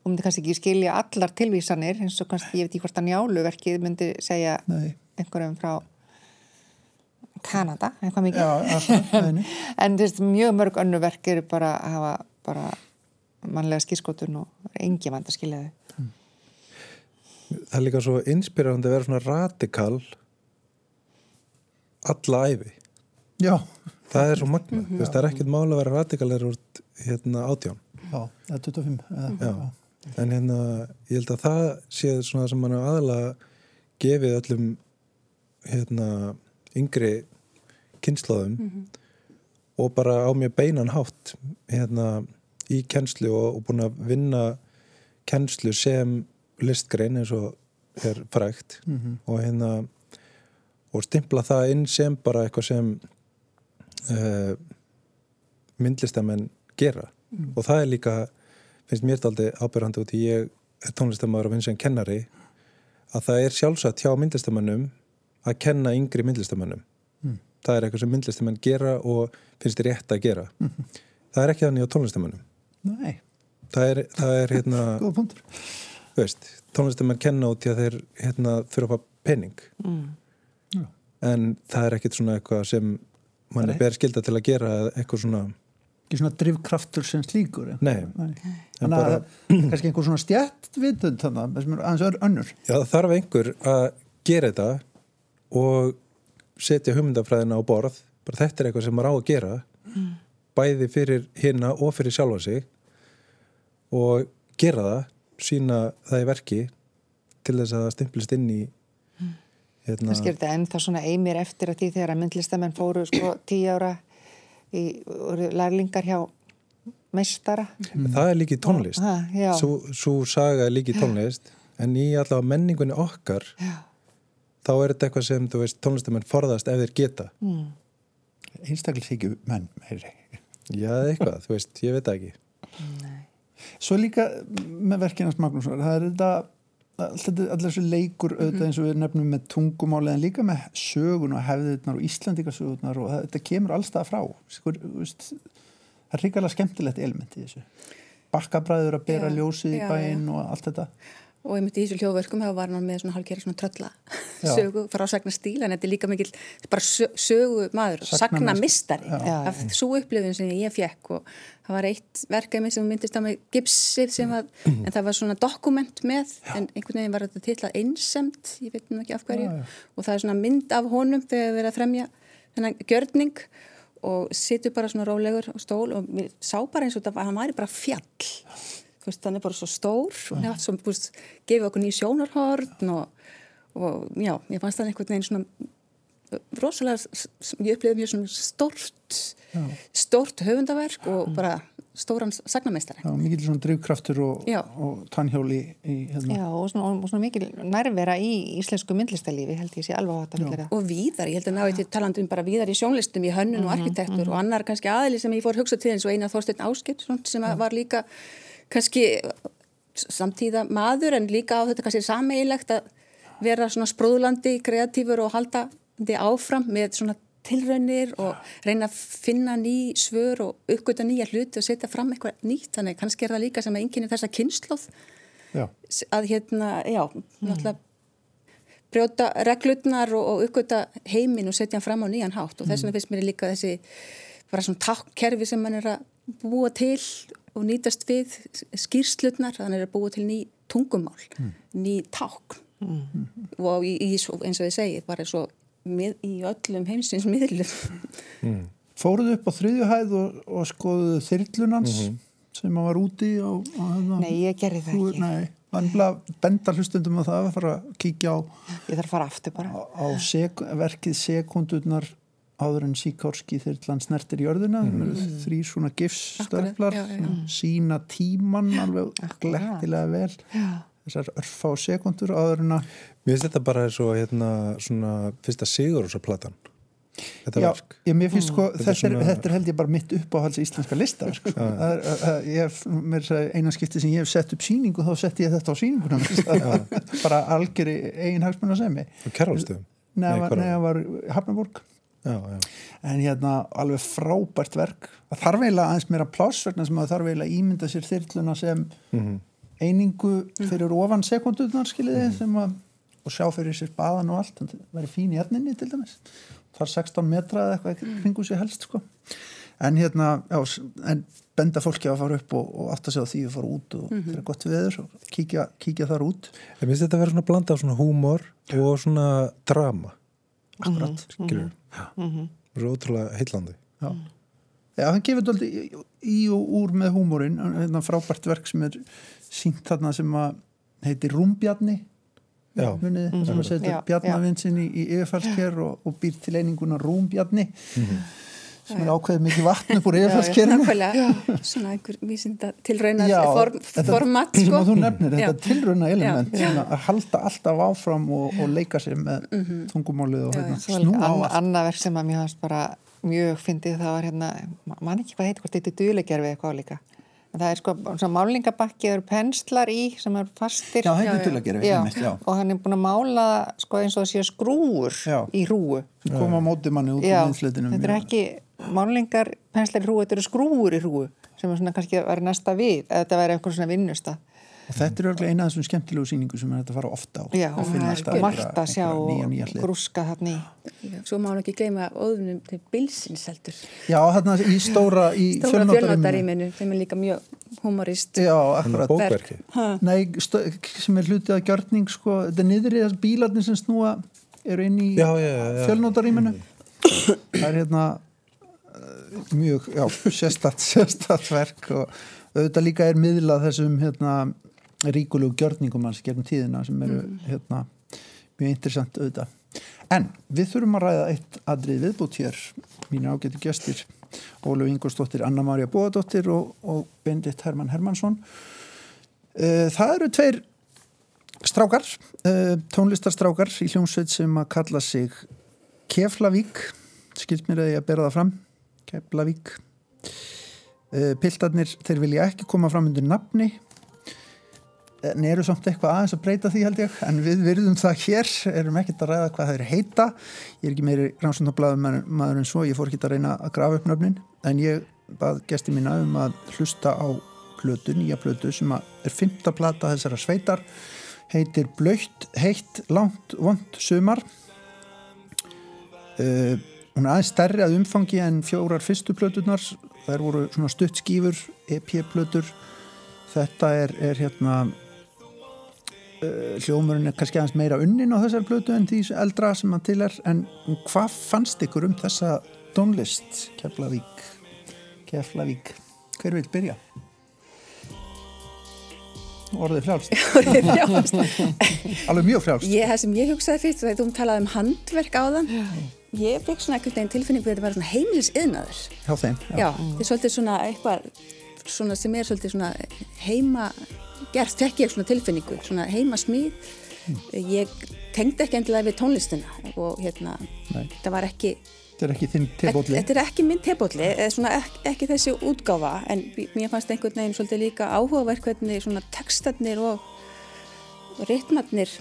og myndi kannski ekki skilja allar tilvísanir eins og kannski, ég veit ekki hvort að njáluverkið myndi segja nei, einhverjum frá Kanada, eitthvað mikið. En þú veist, mjög mörg önnu verk eru bara að hafa bara mannlega skýrskotun og engi vand að skilja þau. Það er líka svo inspirerandi að vera svona radikal alla æfi Já, það er svo magna, þú veist, það er ekkert mála að vera radikalir úr hérna átján já, eða 25 eða, Já. en hérna, ég held að það sé svona sem mann aðalega gefið öllum hérna yngri kynnslóðum og bara á mjög beinan hátt hérna í kennslu og, og búin að vinna kennslu sem listgrein eins og er frægt og hérna og stimpla það inn sem bara eitthvað sem uh, myndlistamenn gera og það er líka finnst mér þetta aldrei ábyrgandi út í ég er tónlistamæður og vinn sem kennari að það er sjálfsagt hjá myndlistamannum að kenna yngri myndlistamannum mm. það er eitthvað sem myndlistamann gera og finnst þér rétt að gera. Mm -hmm. það er ekki þannig á tónlistamannum Nei. Það er, það er hérna veist, tónlistamann kenna út í að þeir hérna, þurfa að penning mm. en það er ekkit svona eitthvað sem mann er skilda til að gera eitthvað svona ekki svona drivkraftur sem slíkur Nei, Nei. Þannig að kannski einhver svona stjætt vitund þannig sem er aðeins önnur. Já, það þarf einhver að gera þetta og setja hugmyndafræðina á borð. Bara þetta er eitthvað sem maður á að gera mm. bæði fyrir hinna og fyrir sjálfa sig og gera það sína það í verki til þess að það stimplist inn í hérna... Það skilði ennþá svona eimir eftir að því þegar að myndlistamenn fóru sko tíu ára lærlingar hjá meistara. Mm. Það er líkið tónlist. Ah, Svo saga er líkið tónlist en í allavega menningunni okkar já. þá er þetta eitthvað sem veist, tónlistamenn forðast ef þeir geta. Mm. Einstaklisíkju menn meiri. Já, eitthvað, þú veist, ég veit ekki. Nei. Svo líka með verkinast Magnússon, það er þetta allir þessu leikur auðvitað mhm. eins og við nefnum með tungumáli en líka með sögun og hefðirnar og Íslandikasögurnar og þetta kemur allstað frá. Skur, veist, það er ríkala skemmtilegt element í þessu. Bakkabræður að bera já, ljósið í bæinn og allt þetta. Og myndi í þessu hljóðverkum þá var hann með svona hálfgerði svona trölla sögu frá sagna stíl en þetta er líka mikil bara sögu maður, sagna mistari af svo upplifin sem ég fekk og það var eitt verkefni sem myndist á mig gipsið sem var en það var svona dokument með já. en einhvern veginn var þetta tillað einsemt ég veit nú ekki af hverju já, já. og það er svona mynd af honum þegar við erum að fremja þennan gjörning og sittu bara svona rólegur og stól og við sá bara eins og það var, hann væri bara fjall. Er bara svo stór og hann er allt sem búist gefið okkur nýjum sjónarhorn og, og já, ég fannst það einhvern veginn svona rosalega, ég upplifði mjög svona stort já. stort höfundaverk og bara stóran sagnameistari. Já, mikil svona drivkraftur og, og tannhjóli í, hérna. Já, og svona, og svona mikil nærvera í íslensku myndlistalífi held ég sé alveg átt að hlera. Og víðar, ég held að ná eitthvað talandu um bara víðar í sjónlistum, í hönnun mm -hmm, og mhm, arkitektur mm -hmm. og annar kannski aðli sem ég fór hugsa til eins og eina Þorstein Áskipt sem var líka kannski samtíða maður en líka á þetta kannski sameigilegt að vera svona sprúðlandi, kreatífur og halda þið áfram með svona tilraunir og reyna að finna ný svör og uppgöta nýja hluti og setja fram eitthvað nýtt, þannig kannski er það líka sem að enginn er þessa kynnslóð að hérna, já, náttúrulega brjóta reglutnar og, og uppgöta heimin og setja hann fram á nýjan hátt. Og þess vegna finnst mér líka þessi bara svona takkkerfi sem mann er að búa til og nýtast við skýrslutnar, þannig að búa til ný tungumál, mm. ný tákn mm. og í, í, eins og ég segi, bara svo mið, í öllum heimsins miðlum. Mm. Fóruðu upp á þriðjuhæð og, og skoðuðu þyrlunans -hmm. sem að var úti á... á hefna, Nei, ég gerði það ekki. Nei, benda hlustundum á það að fara að kíkja á... Ég þarf að fara aftur bara. Á, á sek, verkið sekundurnar áður en Síkorski þyrrlan snertir jörðuna mm. þrý svona gifsstörflar sína tíman alveg glettilega vel já. Þessar örfa og sekundur áður en að Mér finnst þetta bara eins og hérna svona fyrsta sigur úr platan Þetta Já, verk ég, finnst, sko, þetta, er, svona... þetta er held ég bara mitt uppáhalds íslenska lista sko. eina skipti sem ég hef sett upp síningu þá sett ég þetta á síninguna bara algjör í eigin hagsmunna sem ég Kærálstöðum? Nei, það var Hafnaborg Já, já. en hérna alveg frábært verk það þarf eiginlega aðeins meira pláss vegna sem það þarf eiginlega ímynda sér þyrluna sem mm -hmm. Einingu fyrir ofan sekundunar skiljiði mm -hmm. sem að og sjá fyrir sér baðan og allt það væri fín í erninni til dæmis. Það er 16 metra eða eitthvað kringu sér helst sko. en hérna já, en benda fólki að fara upp og, og aftur sig á því að fara út og mm -hmm. fyrir gott viður og kíkja, kíkja þar út. Ég finnst þetta að vera svona blanda af svona húmor og svona drama. Akkurat. Mm -hmm. Svo ótrúlega heillandi. Já, Já hann gefur þetta í, í og úr með húmórin hérna frábært verk sem er sínt þarna sem að heitir Rúmbjarni. Munið, mm -hmm. sem að setja bjarnavinsinn í, í yfirfallsker og, og býr til eininguna Rúmbjarni mm -hmm sem er ákveðið mikið vatn upp úr yfirfallskerinu svona einhver vísinda tilraunar form, format sko. sem að þú nefnir, þetta tilrauna element já, já. að halda alltaf áfram og, og leika sér með mm -hmm. tungumálið og hérna, snúa á allt. Anna verk sem að mér hans bara mjög fyndið það var hérna, mann ekki hvað heitir hvort þetta er duðlegjörfi eitthvað líka það er sko málingabakki það eru penslar í sem er fastir Já, Já, að gera, Já, einmitt, já. og hann er búin að mála sko eins og það sé skrúur Já. í hrúu Sem koma móti manni út Já, í minnsleitinum. þetta er ekki málingar penslar í hrúu, þetta eru skrúur í hrúu sem er svona kannski að vera næsta við eða þetta væri eitthvað svona vinnusta Og þetta er örglega eina af þessum skemmtilegu sýningu sem er að fara ofta á. Já, og finna alltaf margt að sjá og grúska þarna í Já, Svo má hann ekki gleyma óðunum til bilsins heldur. Já, þarna í stóra, í Stóra fjölnóttaríminu. þeim er líka mjög humorist. Já, akkurat. Nei, stó, sem er hlutið að gjörning, sko, þetta er niður í þess bílarnir sem snúa eru inn í fjölnóttaríminu. Það er hérna uh, mjög, já, sérstatt, sérstatt verk og auðvitað líka er miðlað þessum hérna ríkulegu gjörningum hans gegnum tíðina sem eru hérna mjög interessant auðvitað. En við þurfum að ræða eitt aðrið viðbútt hér, mínu ágæti gestir, Óluf Ingolsdóttir, Anna-Maria Bóadóttir og, og Bendit Hermann Hermansson. Eh, Það eru tveir strákar, eh, tónlistarstrákar í hljómsveit sem að kalla sig Keflavík, skilt mér að ég að bera það fram, Keflavík. Eh, Piltarnir, þeir vilja ekki koma fram undir nafni, en eru samt eitthvað aðeins að breyta því held ég, en við virðum það hér, erum ekkert að ræða hvað þeir heita, ég er ekki meiri rannsóndablaður maður en svo, ég fór ekki að reyna að grafa upp nöfnin, en ég bað gesti mína um að hlusta á plötu, nýja plötu sem er fymta plata þessara sveitar, heitir Blöytt, heitt, langt, vond, sumar. Uh, hún er aðeins stærri að umfangi en fjórar fyrstu plöturnar, þær voru svona stutt skífur, EP-plötur, þetta er, er hérna hljómurinn er kannski aðeins meira unnin á þessar plötu en því eldra sem að til er. En hvað fannst ykkur um þessa tónlist Keflavík? Keflavík, hver vil byrja? Orðið frjálst. Alveg mjög frjálst. Ég, það sem ég hugsaði fyrst, þegar þú talaði um handverk á þann, ég fekk svona einhvern veginn tilfinningu að þetta var svona heimilis yðnaður. hjá þeim Já, þetta er svolítið svona eitthvað svona sem er svolítið svona heima gert, fekk ég svona tilfinningu, svona heima smíð. Ég tengdi ekki endilega við tónlistina og hérna, Nei. það var ekki, þetta er ekki þinn tebólli þetta er ekki minn svona ekki, ekki þessi útgáfa, en mér fannst einhvern veginn svolítið líka áhugaverk hvernig svona textarnir og ritmarnir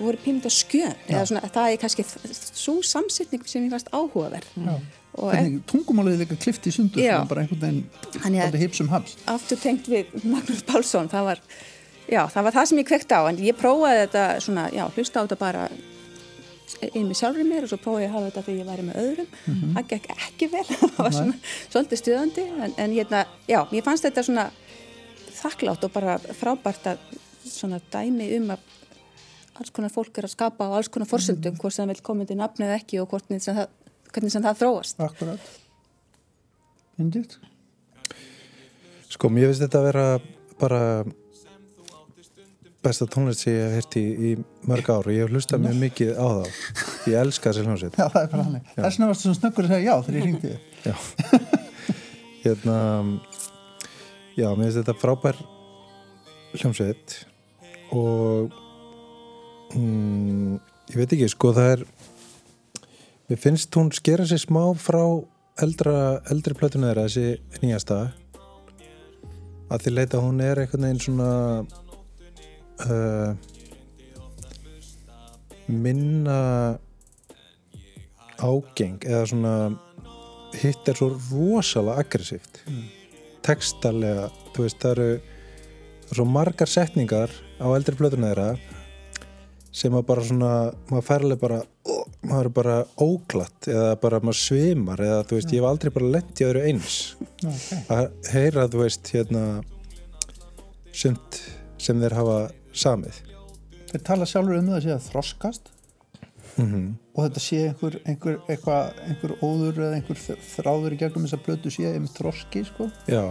voru pímund á skjön, eða svona það er kannski svo samsetning sem ég fannst áhugaverk. Hvernig tungumálið er líka klift í sundur bara einhvern veginn hipsum haps aftur tengt við Magnús Pálsson það var, já, það var það sem ég kvekti á en ég prófaði þetta svona, já, hlusta á þetta bara með sjálfur mér og svo prófaði ég að hafa þetta þegar ég væri með öðrum. Það gekk ekki vel, það var svona svolítið stuðandi, en, en hérna já, mér fannst þetta svona þakklátt og bara frábært að svona dæmi um að alls konar fólk er að skapa á alls konar forsöndum hvort sem það vil koma til nafni eða ekki og hvort sem það, hvernig sem það þróast. Akkurat. Indið Sko, mér finnst þetta að vera bara besta tónlist sem ég hef hirt í, í mörg ár og ég hef hlustað mjög mikið á það. Ég elska þessi hljómsveit. Já, það er bara hann Þess vegna varstu svona snöggur að segja já þegar ég ringdi þig. Já. hérna, já, mér finnst þetta frábær hljómsveit og mm, ég veit ekki, sko, það er mér finnst hún skera sér smá frá eldra, eldri plötuna þeirra, þessi nýjasta. Að því leita hún er einhvern veginn svona uh, minna ágeng eða svona hitt er svo rosalega aggressíft. Textarlega þú veist það eru svo margar setningar á eldri plötuna þeirra sem að bara svona maður færlega bara ó, maður er bara óglatt eða bara maður svimar eða þú veist ég hef aldrei bara lent í öðru eins. Okay. að heyra þú veist hérna sumt sem þeir hafa samið. Þeir tala sjálfur um það að sé að þroskast. Mm og þetta sé einhver, einhver, eitthvað, einhver óður eða einhver þráður í gegnum þess að blötu sé um þroski sko. já,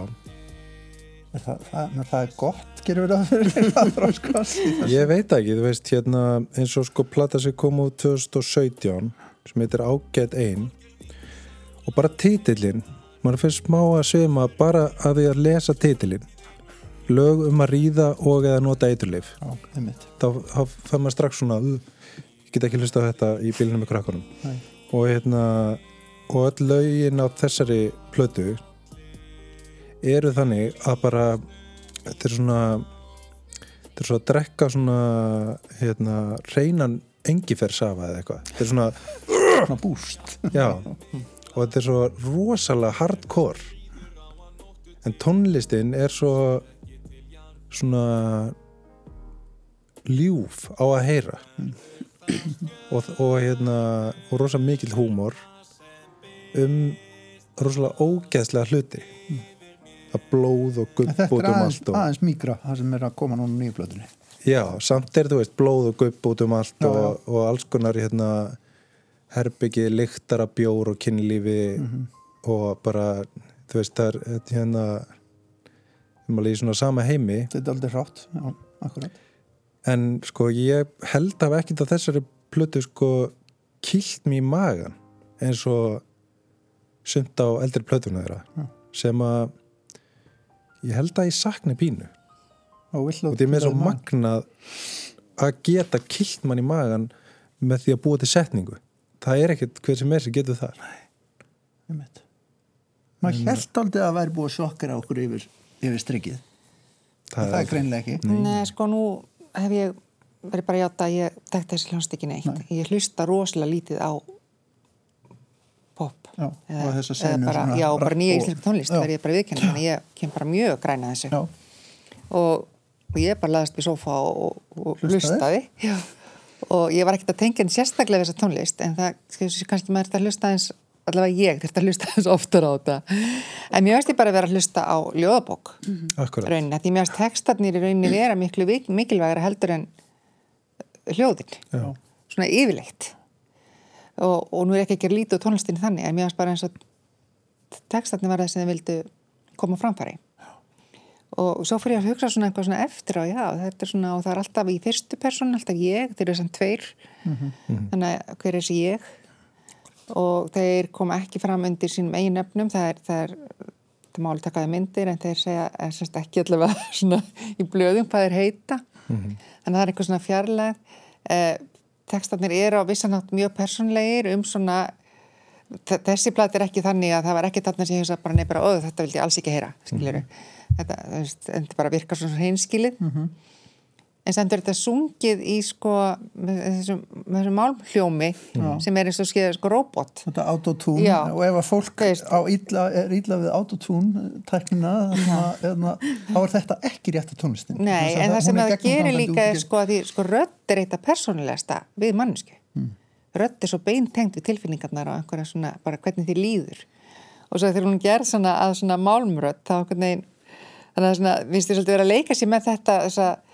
það, það, það er gott, gerum við það fyrir að þroskast í þessu? ég veit ekki þú veist hérna eins og sko plata sem kom út 2017 sem heitir Ágætt ein og bara titillin maður finnst smá að svima bara að því að lesa titillin lög um að ríða og eða nota einmitt. þá, fann maður strax svona "Ugh, ég get ekki hlusta á þetta í bílunum með krakkunum Nei. og hérna og öll lögin á þessari plötu eru þannig að bara þetta er svona þetta er svona að drekka svona hérna, reynan engifersafa eða eitthvað. Þetta er svona, svona búst. Já. Og þetta er svo rosalega hardcore. En tónlistin er svo svona ljúf á að heyra. Og, og hérna og rosa mikill húmor um rosalega ógeðslega hluti að blóð og þetta út er um aðeins, allt og, aðeins mýgra það sem er að koma núna nýju blöðunni já, samt er þú veist blóð og gupp út um allt Já, og, og alls konar hérna herbyggið lyktar af bjór og kynlífi Mhm. og bara þú veist það er þetta hérna um alveg í svona sama heimi þetta er aldrei hrátt, já, akkurat en sko ég held af ekkert að þessari plötu sko kilt mér í magan eins og sumt á eldri plötuna þeirra Já. sem að ég held að ég sakni pínu og vill og þetta er með svo magnað að geta kilt mann í magan með því að búa til setningu það er ekkert hver sem er sem getur það Einmitt. maður held aldrei að væri búið að sjokkera okkur yfir, yfir strikið það, er greinlega ekki Nei, sko nú hef ég verið bara að játa að ég tekta þessi hljónst ekki neitt. Nei. Ég hlusta rosalega lítið á. Já, Eða- eða bara, Já, bara nýja íslensk tónlist, það er ég bara viðkennið, þannig ég kem bara mjög græna þessu. Og, og ég bara laðast við sófa og, og Hlustaði? Og ég var ekkert að tengja henni sérstaklega þessa tónlist, en það, skilur, kannski maður þetta hlusta eins, allavega ég þurfti að hlusta eins oftar á þetta. En mér veist ég bara að vera að hlusta á ljóðabók Akkurat, rauninni, því mér finnst textarnir í rauninni vera miklu mikilvægara heldur en hljóðin, já, svona yfirleitt og, og nú er ekki ekki á tónlistinni þannig, en mér finnst bara eins og textarnir var það sem þið vildu koma framfæri. Og svo fyrir ég að hugsa svona eitthvað svona eftir á, já, þetta er svona og það er alltaf í fyrstu persónu, alltaf ég þeir eru sem tveir. Þannig að hver er þessi ég? Og þeir koma ekki fram undir sínum eigin nöfnum, það er, það er það máli takaði myndir en þeir segja er semst ekki allavega svona í blöðum hvað þeir heita. Þannig að það er eitthvað svona fjarlæg eh, tekstarnir eru á vissanátt mjög personlegir um svona þe- þessi plat er ekki þannig að það var ekki þarna sem ég hugsa bara nei bara, ó þetta vildi ég alls ekki heyra skiljuru, þetta, þú veist, en þetta bara virkar svona hreinskilið en sendur þetta sungið í sko með þessum, þessum málmhljómi sem er eins og skeið sko robot þetta autotune Já. og ef að fólk illa, er illa við autotune tæknina, að þá er þetta ekki rétt að tónlistin Nei, en það sem það gerir líka er sko að því sko rödd er eitt af persónulegasta við mannsku. Mm. Rödd er svo beintengt við tilfinningarnar og einhverja svona bara hvernig þið líður. Og svo þegar hún gerð svona að svona málmrödd þá veginn, þannig að svona, finnst þið svolítið vera að leika sér með þetta þessa uh,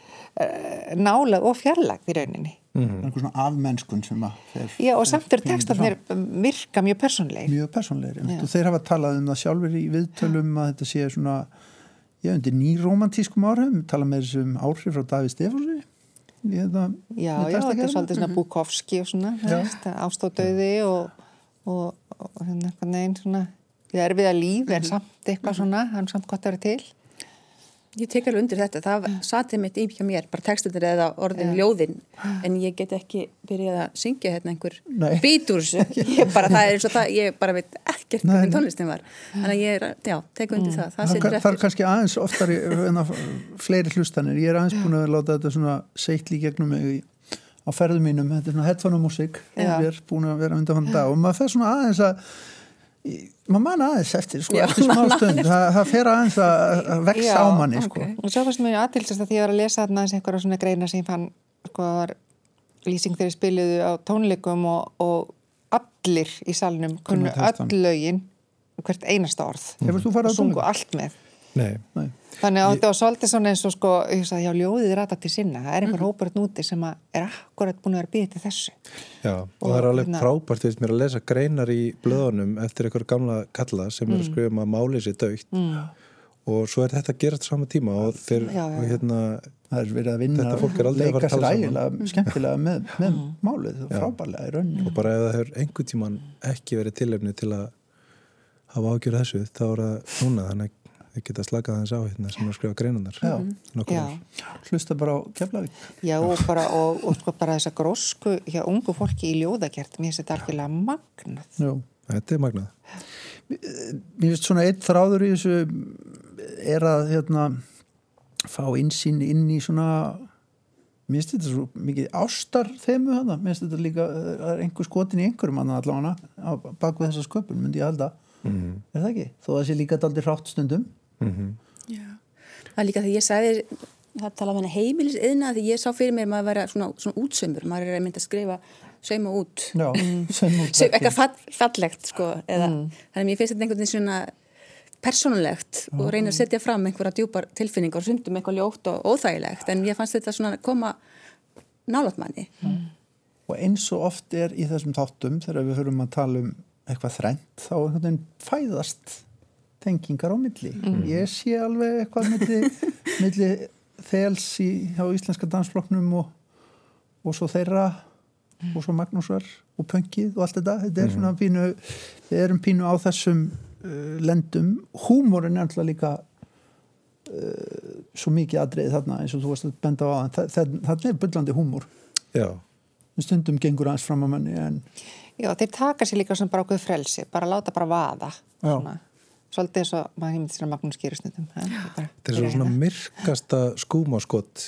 nálag og fjarlag í rauninni. einhver svona afmennskun sem að fer, Já, og samt eru textarnir virka mjög persónulegir. mjög personlegir og þeir hafa talað um það sjálfur í viðtölum að þetta sé svona ég undir nýromantískum áhrifum tala með þessum áhrif frá Daví þetta, Já, já, þetta er svolítið svona Bukowski og svona, Já. ástóðdauði og, og, og hérna einhvern veginn svona, því það er við að líf en samt eitthvað svona, hann samt gott að vera til. Ég tek alveg undir þetta, það satið mitt í hjá mér, bara textinir eða orðin ljóðin, en ég get ekki byrjað að syngja hérna einhver Nei. bít úr þessu, ég bara, það er eins og það, ég bara veit ekkert hvernig tónlistin var, þannig að ég er, já, tek undir það, það það, setur það er eftir. kannski aðeins oftar en að fleiri hlustanir. Ég er aðeins búin að láta þetta svona seitli gegnum mig á ferðum mínum. Þetta er svona headphone músík Já. ég er búin að vera undan fann dag. Og maður fer svona aðeins að maður man aðeins eftir sko, Já, eftir smá stund, það, það fer aðeins að að vexa á manni sko. ok. Og svo fannst mér aðtilsast að því að ég var að lesa þessi einhverja svona greina sem ég fann, sko, lýsing þegar ég spiluðu á tónleikum og, og allir í salnum kunnu öll lögin, hvert einasta orð. Á og sungu allt með. nei, Nei. Þannig að þetta var svolítið svona eins og sko, ég sagði, já, ljóðið er aðta til sinna. Það er einhver Mhm. hópur hérna úti sem að er akkurat búin að vera býðið til þessu. Já, og, Og það er alveg hérna- frábært fyrst mér að lesa greinar í blöðunum eftir einhver gamla kalla sem Mm. er að skrifa um að máli sér dögt og svo er þetta að gera þetta sama tíma og þeir, Já, já, hérna það er verið að vinna Þetta fólk er aldrei að fara að tala saman. ægilega skemmtilega með, með Mm. málið frábærlega í rauninni og bara ef það hefur einhvern tíman ekki verið tilefni til að hafa ágjörð þessu þá er það núna þannig þið geta slakað þess á hérna sem er að skrifa greinarnar Já. Nokkur Já, ár. hlusta bara á Keflavík já og bara, og, og sko bara þessa grósku hjá ungu fólki í ljóðagjert, mér finnst þetta algjörlega magnað. Já. Þetta er magnað Mér finnst svona eitt þráður í þessu er að hérna, fá einsýn inn í svona mér finnst þetta svo mikið ástar þeimu hana, mér finnst þetta líka það er einhver skotin í einhverjum hann allavega á bakvið þessa sköpun, myndi ég halda Mhm. er það ekki? Þó að það sé líka daldi hrátt stundum Já. Það er líka þegar ég sagði það tala um henni heimilis yðna því ég sá fyrir mér maður að vera svona, svona útsömmur maður er að mynda að skrifa sauma út. Já, eitthvað fall, fallegt sko eða, þannig að mér finnst þetta einhvern veginn svona persónulegt og reyna að setja fram einhverja djúpar tilfinningar og sundum eitthvað ljótt og óþægilegt en ég fannst þetta svona koma nálat manni. Og eins og oft er í þessum þáttum þegar við höfum að tala um eitthvað þrænt þá einhvern veginn fæðast tengingar á milli. Ég sé alveg eitthvað milli, milli þels í, hjá íslenska dansflokknum og, og svo þeirra og svo Magnúsar og Pöngið og allt þetta. Þetta er svona pínu við erum pínu á þessum uh, lendum. Húmórin er alltaf líka uh, svo mikið aðrið þarna eins og þú varst að benda á það þarna er byllandi húmór Já, stundum gengur aðeins fram á manni en Já, þeir taka sér líka svona bara okkur frelsi, bara láta bara vaða. Já. Svona. Svolítið eins og maður heimil til að Magnús gerir stundum. Ja, þetta er svo svona myrkasta skúmaskott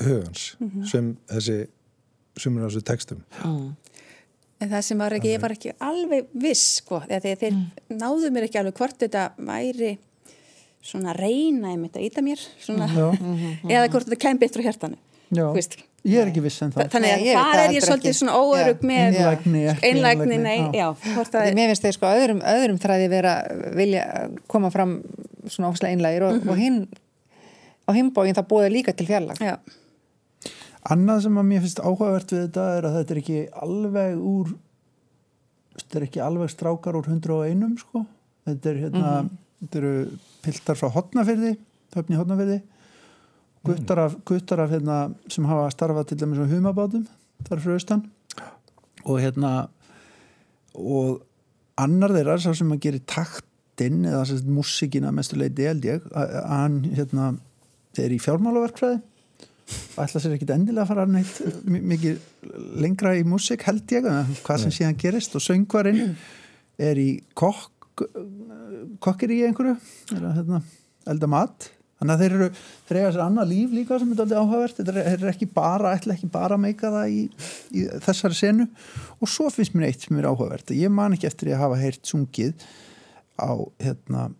hugans sem þessi sumur á þessu textum. En það sem var ekki, ég var ekki alveg viss sko, þegar þeir, þeir náðu mér ekki alveg hvort þetta væri svona reyna ég mitt að íta mér svona, eða hvort þetta kæm betur á hjartanu. Þú veist. Ég er ekki viss en það. Þannig að það er ég svolítið svona óörug með Einlægni, nei, já. það mér finnst þeir sko öðrum, öðrum þræði vera vilja koma fram svona óslega einlægir og, og hinn á himbógin það búið líka til fjallag. já, annað sem að mér finnst áhugavert við þetta er að þetta er ekki alveg úr þetta er ekki alveg strákar úr 101 sko. Þetta er hérna þetta eru piltar frá hotnafyrði höfni hotnafyrði guttar af, guttar af hérna sem hafa starfað til dæmis á humabátum þar frá austan. Og hérna og annar þeirra sá sem að gera taktinn eða sérst músikina mestu leiti held ég að hann hérna þeir í fjármálaverkfræði. Ætla sér ekkit endilega að fara neitt mi- mikið lengra í músik held ég hvað sem síðan gerist. Og söngvarinn er í kokk kokkir í einhverju er að hérna, elda mat þannig að þeir eru, þeir eiga sér annað líf líka sem er aldrei áhugavert, þeir eru- ekki bara ætla ekki bara að meika það í, í þessari senu og svo finnst mér eitt sem er áhugavert ég man ekki eftir að hafa heyrt sungið á hérna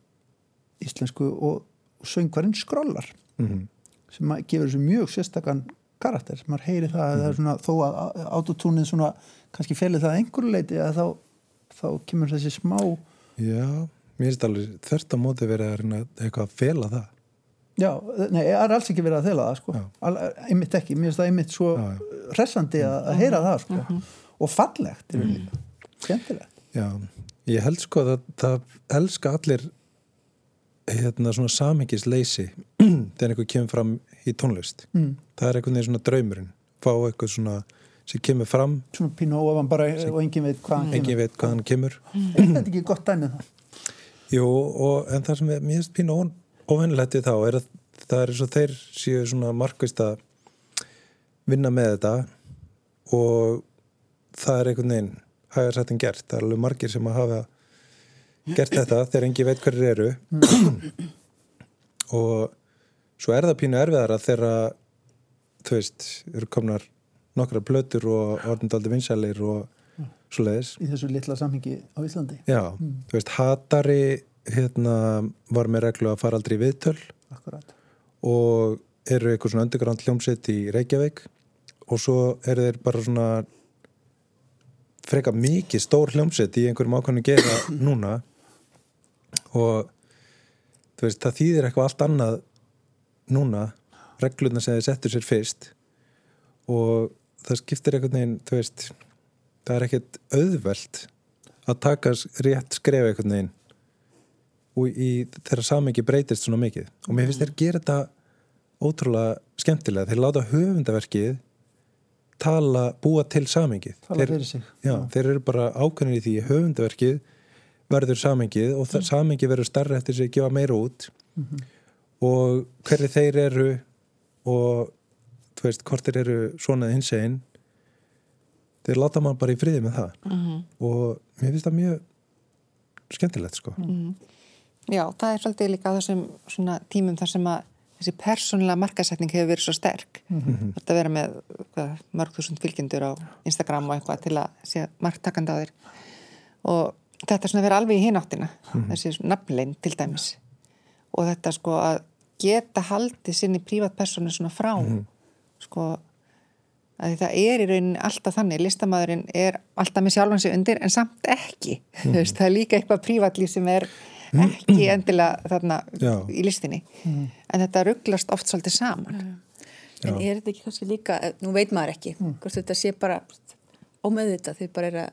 íslensku og, söngvarinn skrollar Mhm. sem að gefur þessu mjög sérstakann karakter, maður heyri það að það er svona þó að autotúnið svona kannski felið það að einhverju leiti að þá, þá kemur þessi smá Já, mér finnst alveg þörst á móti verið að eitthvað að fela það. Já, nei, það er alls ekki verið að þela það sko. Al, einmitt ekki mér finnst það einmitt svo Já, já. hressandi að, að heyra það sko og fallegt í rauninni, skemmtilegt Já, ég held sko að það elska allir hérna svona samhengisleysi þegar einhver kemur fram í tónlist. mm. Það er einhvern veginn svona draumurinn. Fá eitthvað svona sem kemur fram, svona pínu ofan bara og engin veit hvað hann engin veit hvað hann kemur. kemur er þetta ekki gott dæmið það? Jú, og, en það sem er, mér finnst pínu óvennilegt við þá er að það er eins og þeir séu svona markvist að vinna með þetta og það er einhvern veginn hægar sætt en gert. Það er alveg margir sem að hafa gert þetta þegar engi veit hverju eru. Og svo er það pínu erfiðara þegar þú veist, eru komnar nokkra blötur og orðindaldi vinsælir og svo leiðis í þessu litla samhengi á Íslandi. Já, þú veist, Hatari hérna, var með reglu að fara aldrei í viðtöl. Akkurat. Og eru eitthvað svona underground hljómsveit í Reykjavík. Og svo eru þeir bara svona freka mikið stór hljómsveit í einhverjum ákvæmnu gera núna. Og þú veist, það þýðir eitthvað allt annað núna reglurna sem þeir settur sér fyrst. Og það skiptir einhvern veginn, þú veist það er ekkert auðvelt að taka rétt skref einhvern veginn. og í þeirra samengi breytist svona mikið. Og mér finnst þeir gera þetta ótrúlega skemmtilega. Þeir láta höfundaverkið tala, búa til samengið þeir, já, þeir eru bara ákveðnir í því höfundaverkið verður samengið og það samengið verður starra eftir sig að gefa meira út. Og hverju þeir eru og þú veist, hvort þeir eru svona hins einn þeir láta mann bara í friði með það. Og mér finnst það mjög skemmtilegt sko Já, það er svolítið líka á þessum svona tímum þar sem að þessi persónulega markasetning hefur verið svo sterk. Mm -hmm. Þetta vera með hvað, mörg þúsund fylgjendur á Instagram og eitthvað til að sé marktakandi á þér. Og þetta er svona vera alveg í hináttina, mm -hmm. þessi nafnlein til dæmis. Og þetta sko að geta haldið sinni prívatpersonu svona frá, mm -hmm. sko að það er í rauninni alltaf þannig, listamæðurinn er alltaf með sjálfansi undir en samt ekki. Veist, það er líka eitthvað prívatlýf sem er ekki endilega þarna Já. í listinni. En þetta rugglast oft svolítið saman. En er þetta ekki kannski líka, eh, nú veit maður ekki, hvort þetta sé bara ómeðvita, þau bara er að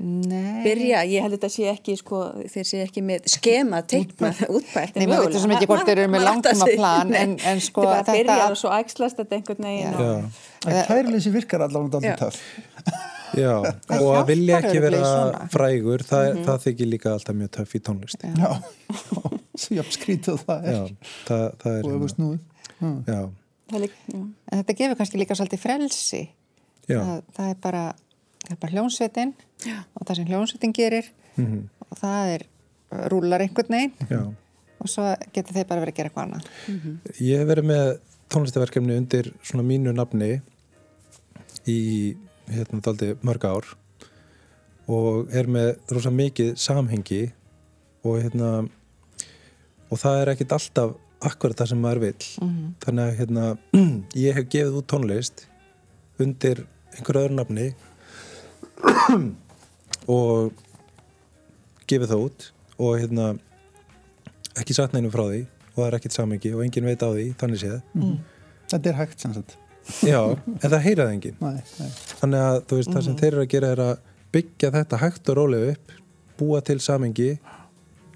Nei, byrja, ég held að þetta sé ekki, sko, þeir sé ekki með skema teikna útpælt. Nei, maður veit svo mikið hvort þeir eru með langtímaplan, en- en sko, þetta... þetta- Þetta byrjar og svo ægslast þetta einhvern veginn. En kærleysi virkar allavega töff. Já. og að vilja ekki vera örugglega í svona. frægur, það, það þykir líka alltaf mjög töff í tónlist. Já, Já, skrítið það er. það, það er Og Það líka, já. en þetta gefur kannski líka svolítið frelsi. Já, það, það er bara, það er bara hljónsveitin og það sem hljónsveitin gerir. Mhm, og það er rúlar einhvern veginn. Já. og svo getur þeir bara verið að gera eitthvað annað. Ég hef verið með tónlistaverkefni undir svona mínu nafni í hérna daldi mörg ár og er með rosa mikið samhengi og hérna og það er ekkit alltaf akkurat það sem maður vill. Þannig að hérna ég hef gefið út tónlist undir einhverju öðru nafni og gefið það út og hérna ekki sagt neinum frá því og það er ekkit samhengi og enginn veit á því, þannig séð. Þetta er hægt sem sagt. Já, en það heyraði enginn. Nei, nei. þannig að þú veist, það sem þeir eru að gera er að byggja þetta hægt og rólega upp búa til samhengi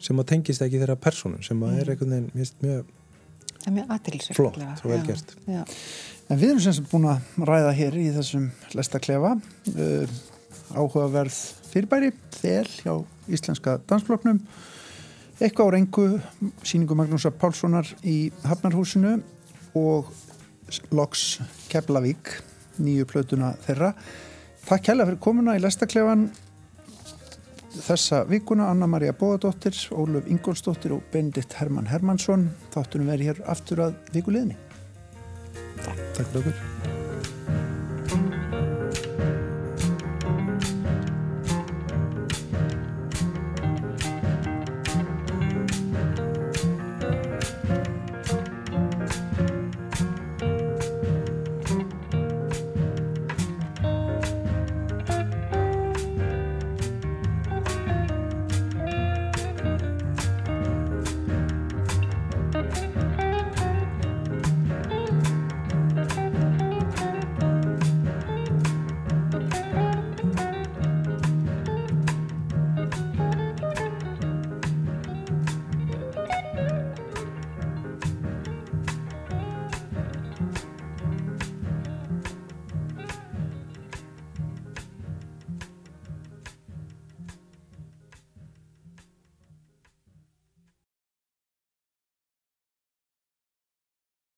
sem að tengist ekki þeirra persónum sem að er einhvern veginn mjög það er mjög flott og vel gert. já. En við erum sem sagt búin að ræða hér í þessum lestaklefa uh, áhugaverð fyrirbæri þel hjá Íslenska dansfloknum eitthvað á reyngu síningu Magnúsa Pálssonar í Hafnarhúsinu og Loks Keflavík nýju plötuna þeirra. Takk kærlega fyrir komuna í lestaklefan þessa vikuna Anna-Maria Bóðadóttir, Ólöf Ingolsdóttir og Benedikt Hermann Hermansson þáttunum verið hér aftur að vikuleginni Takk fyrir okkur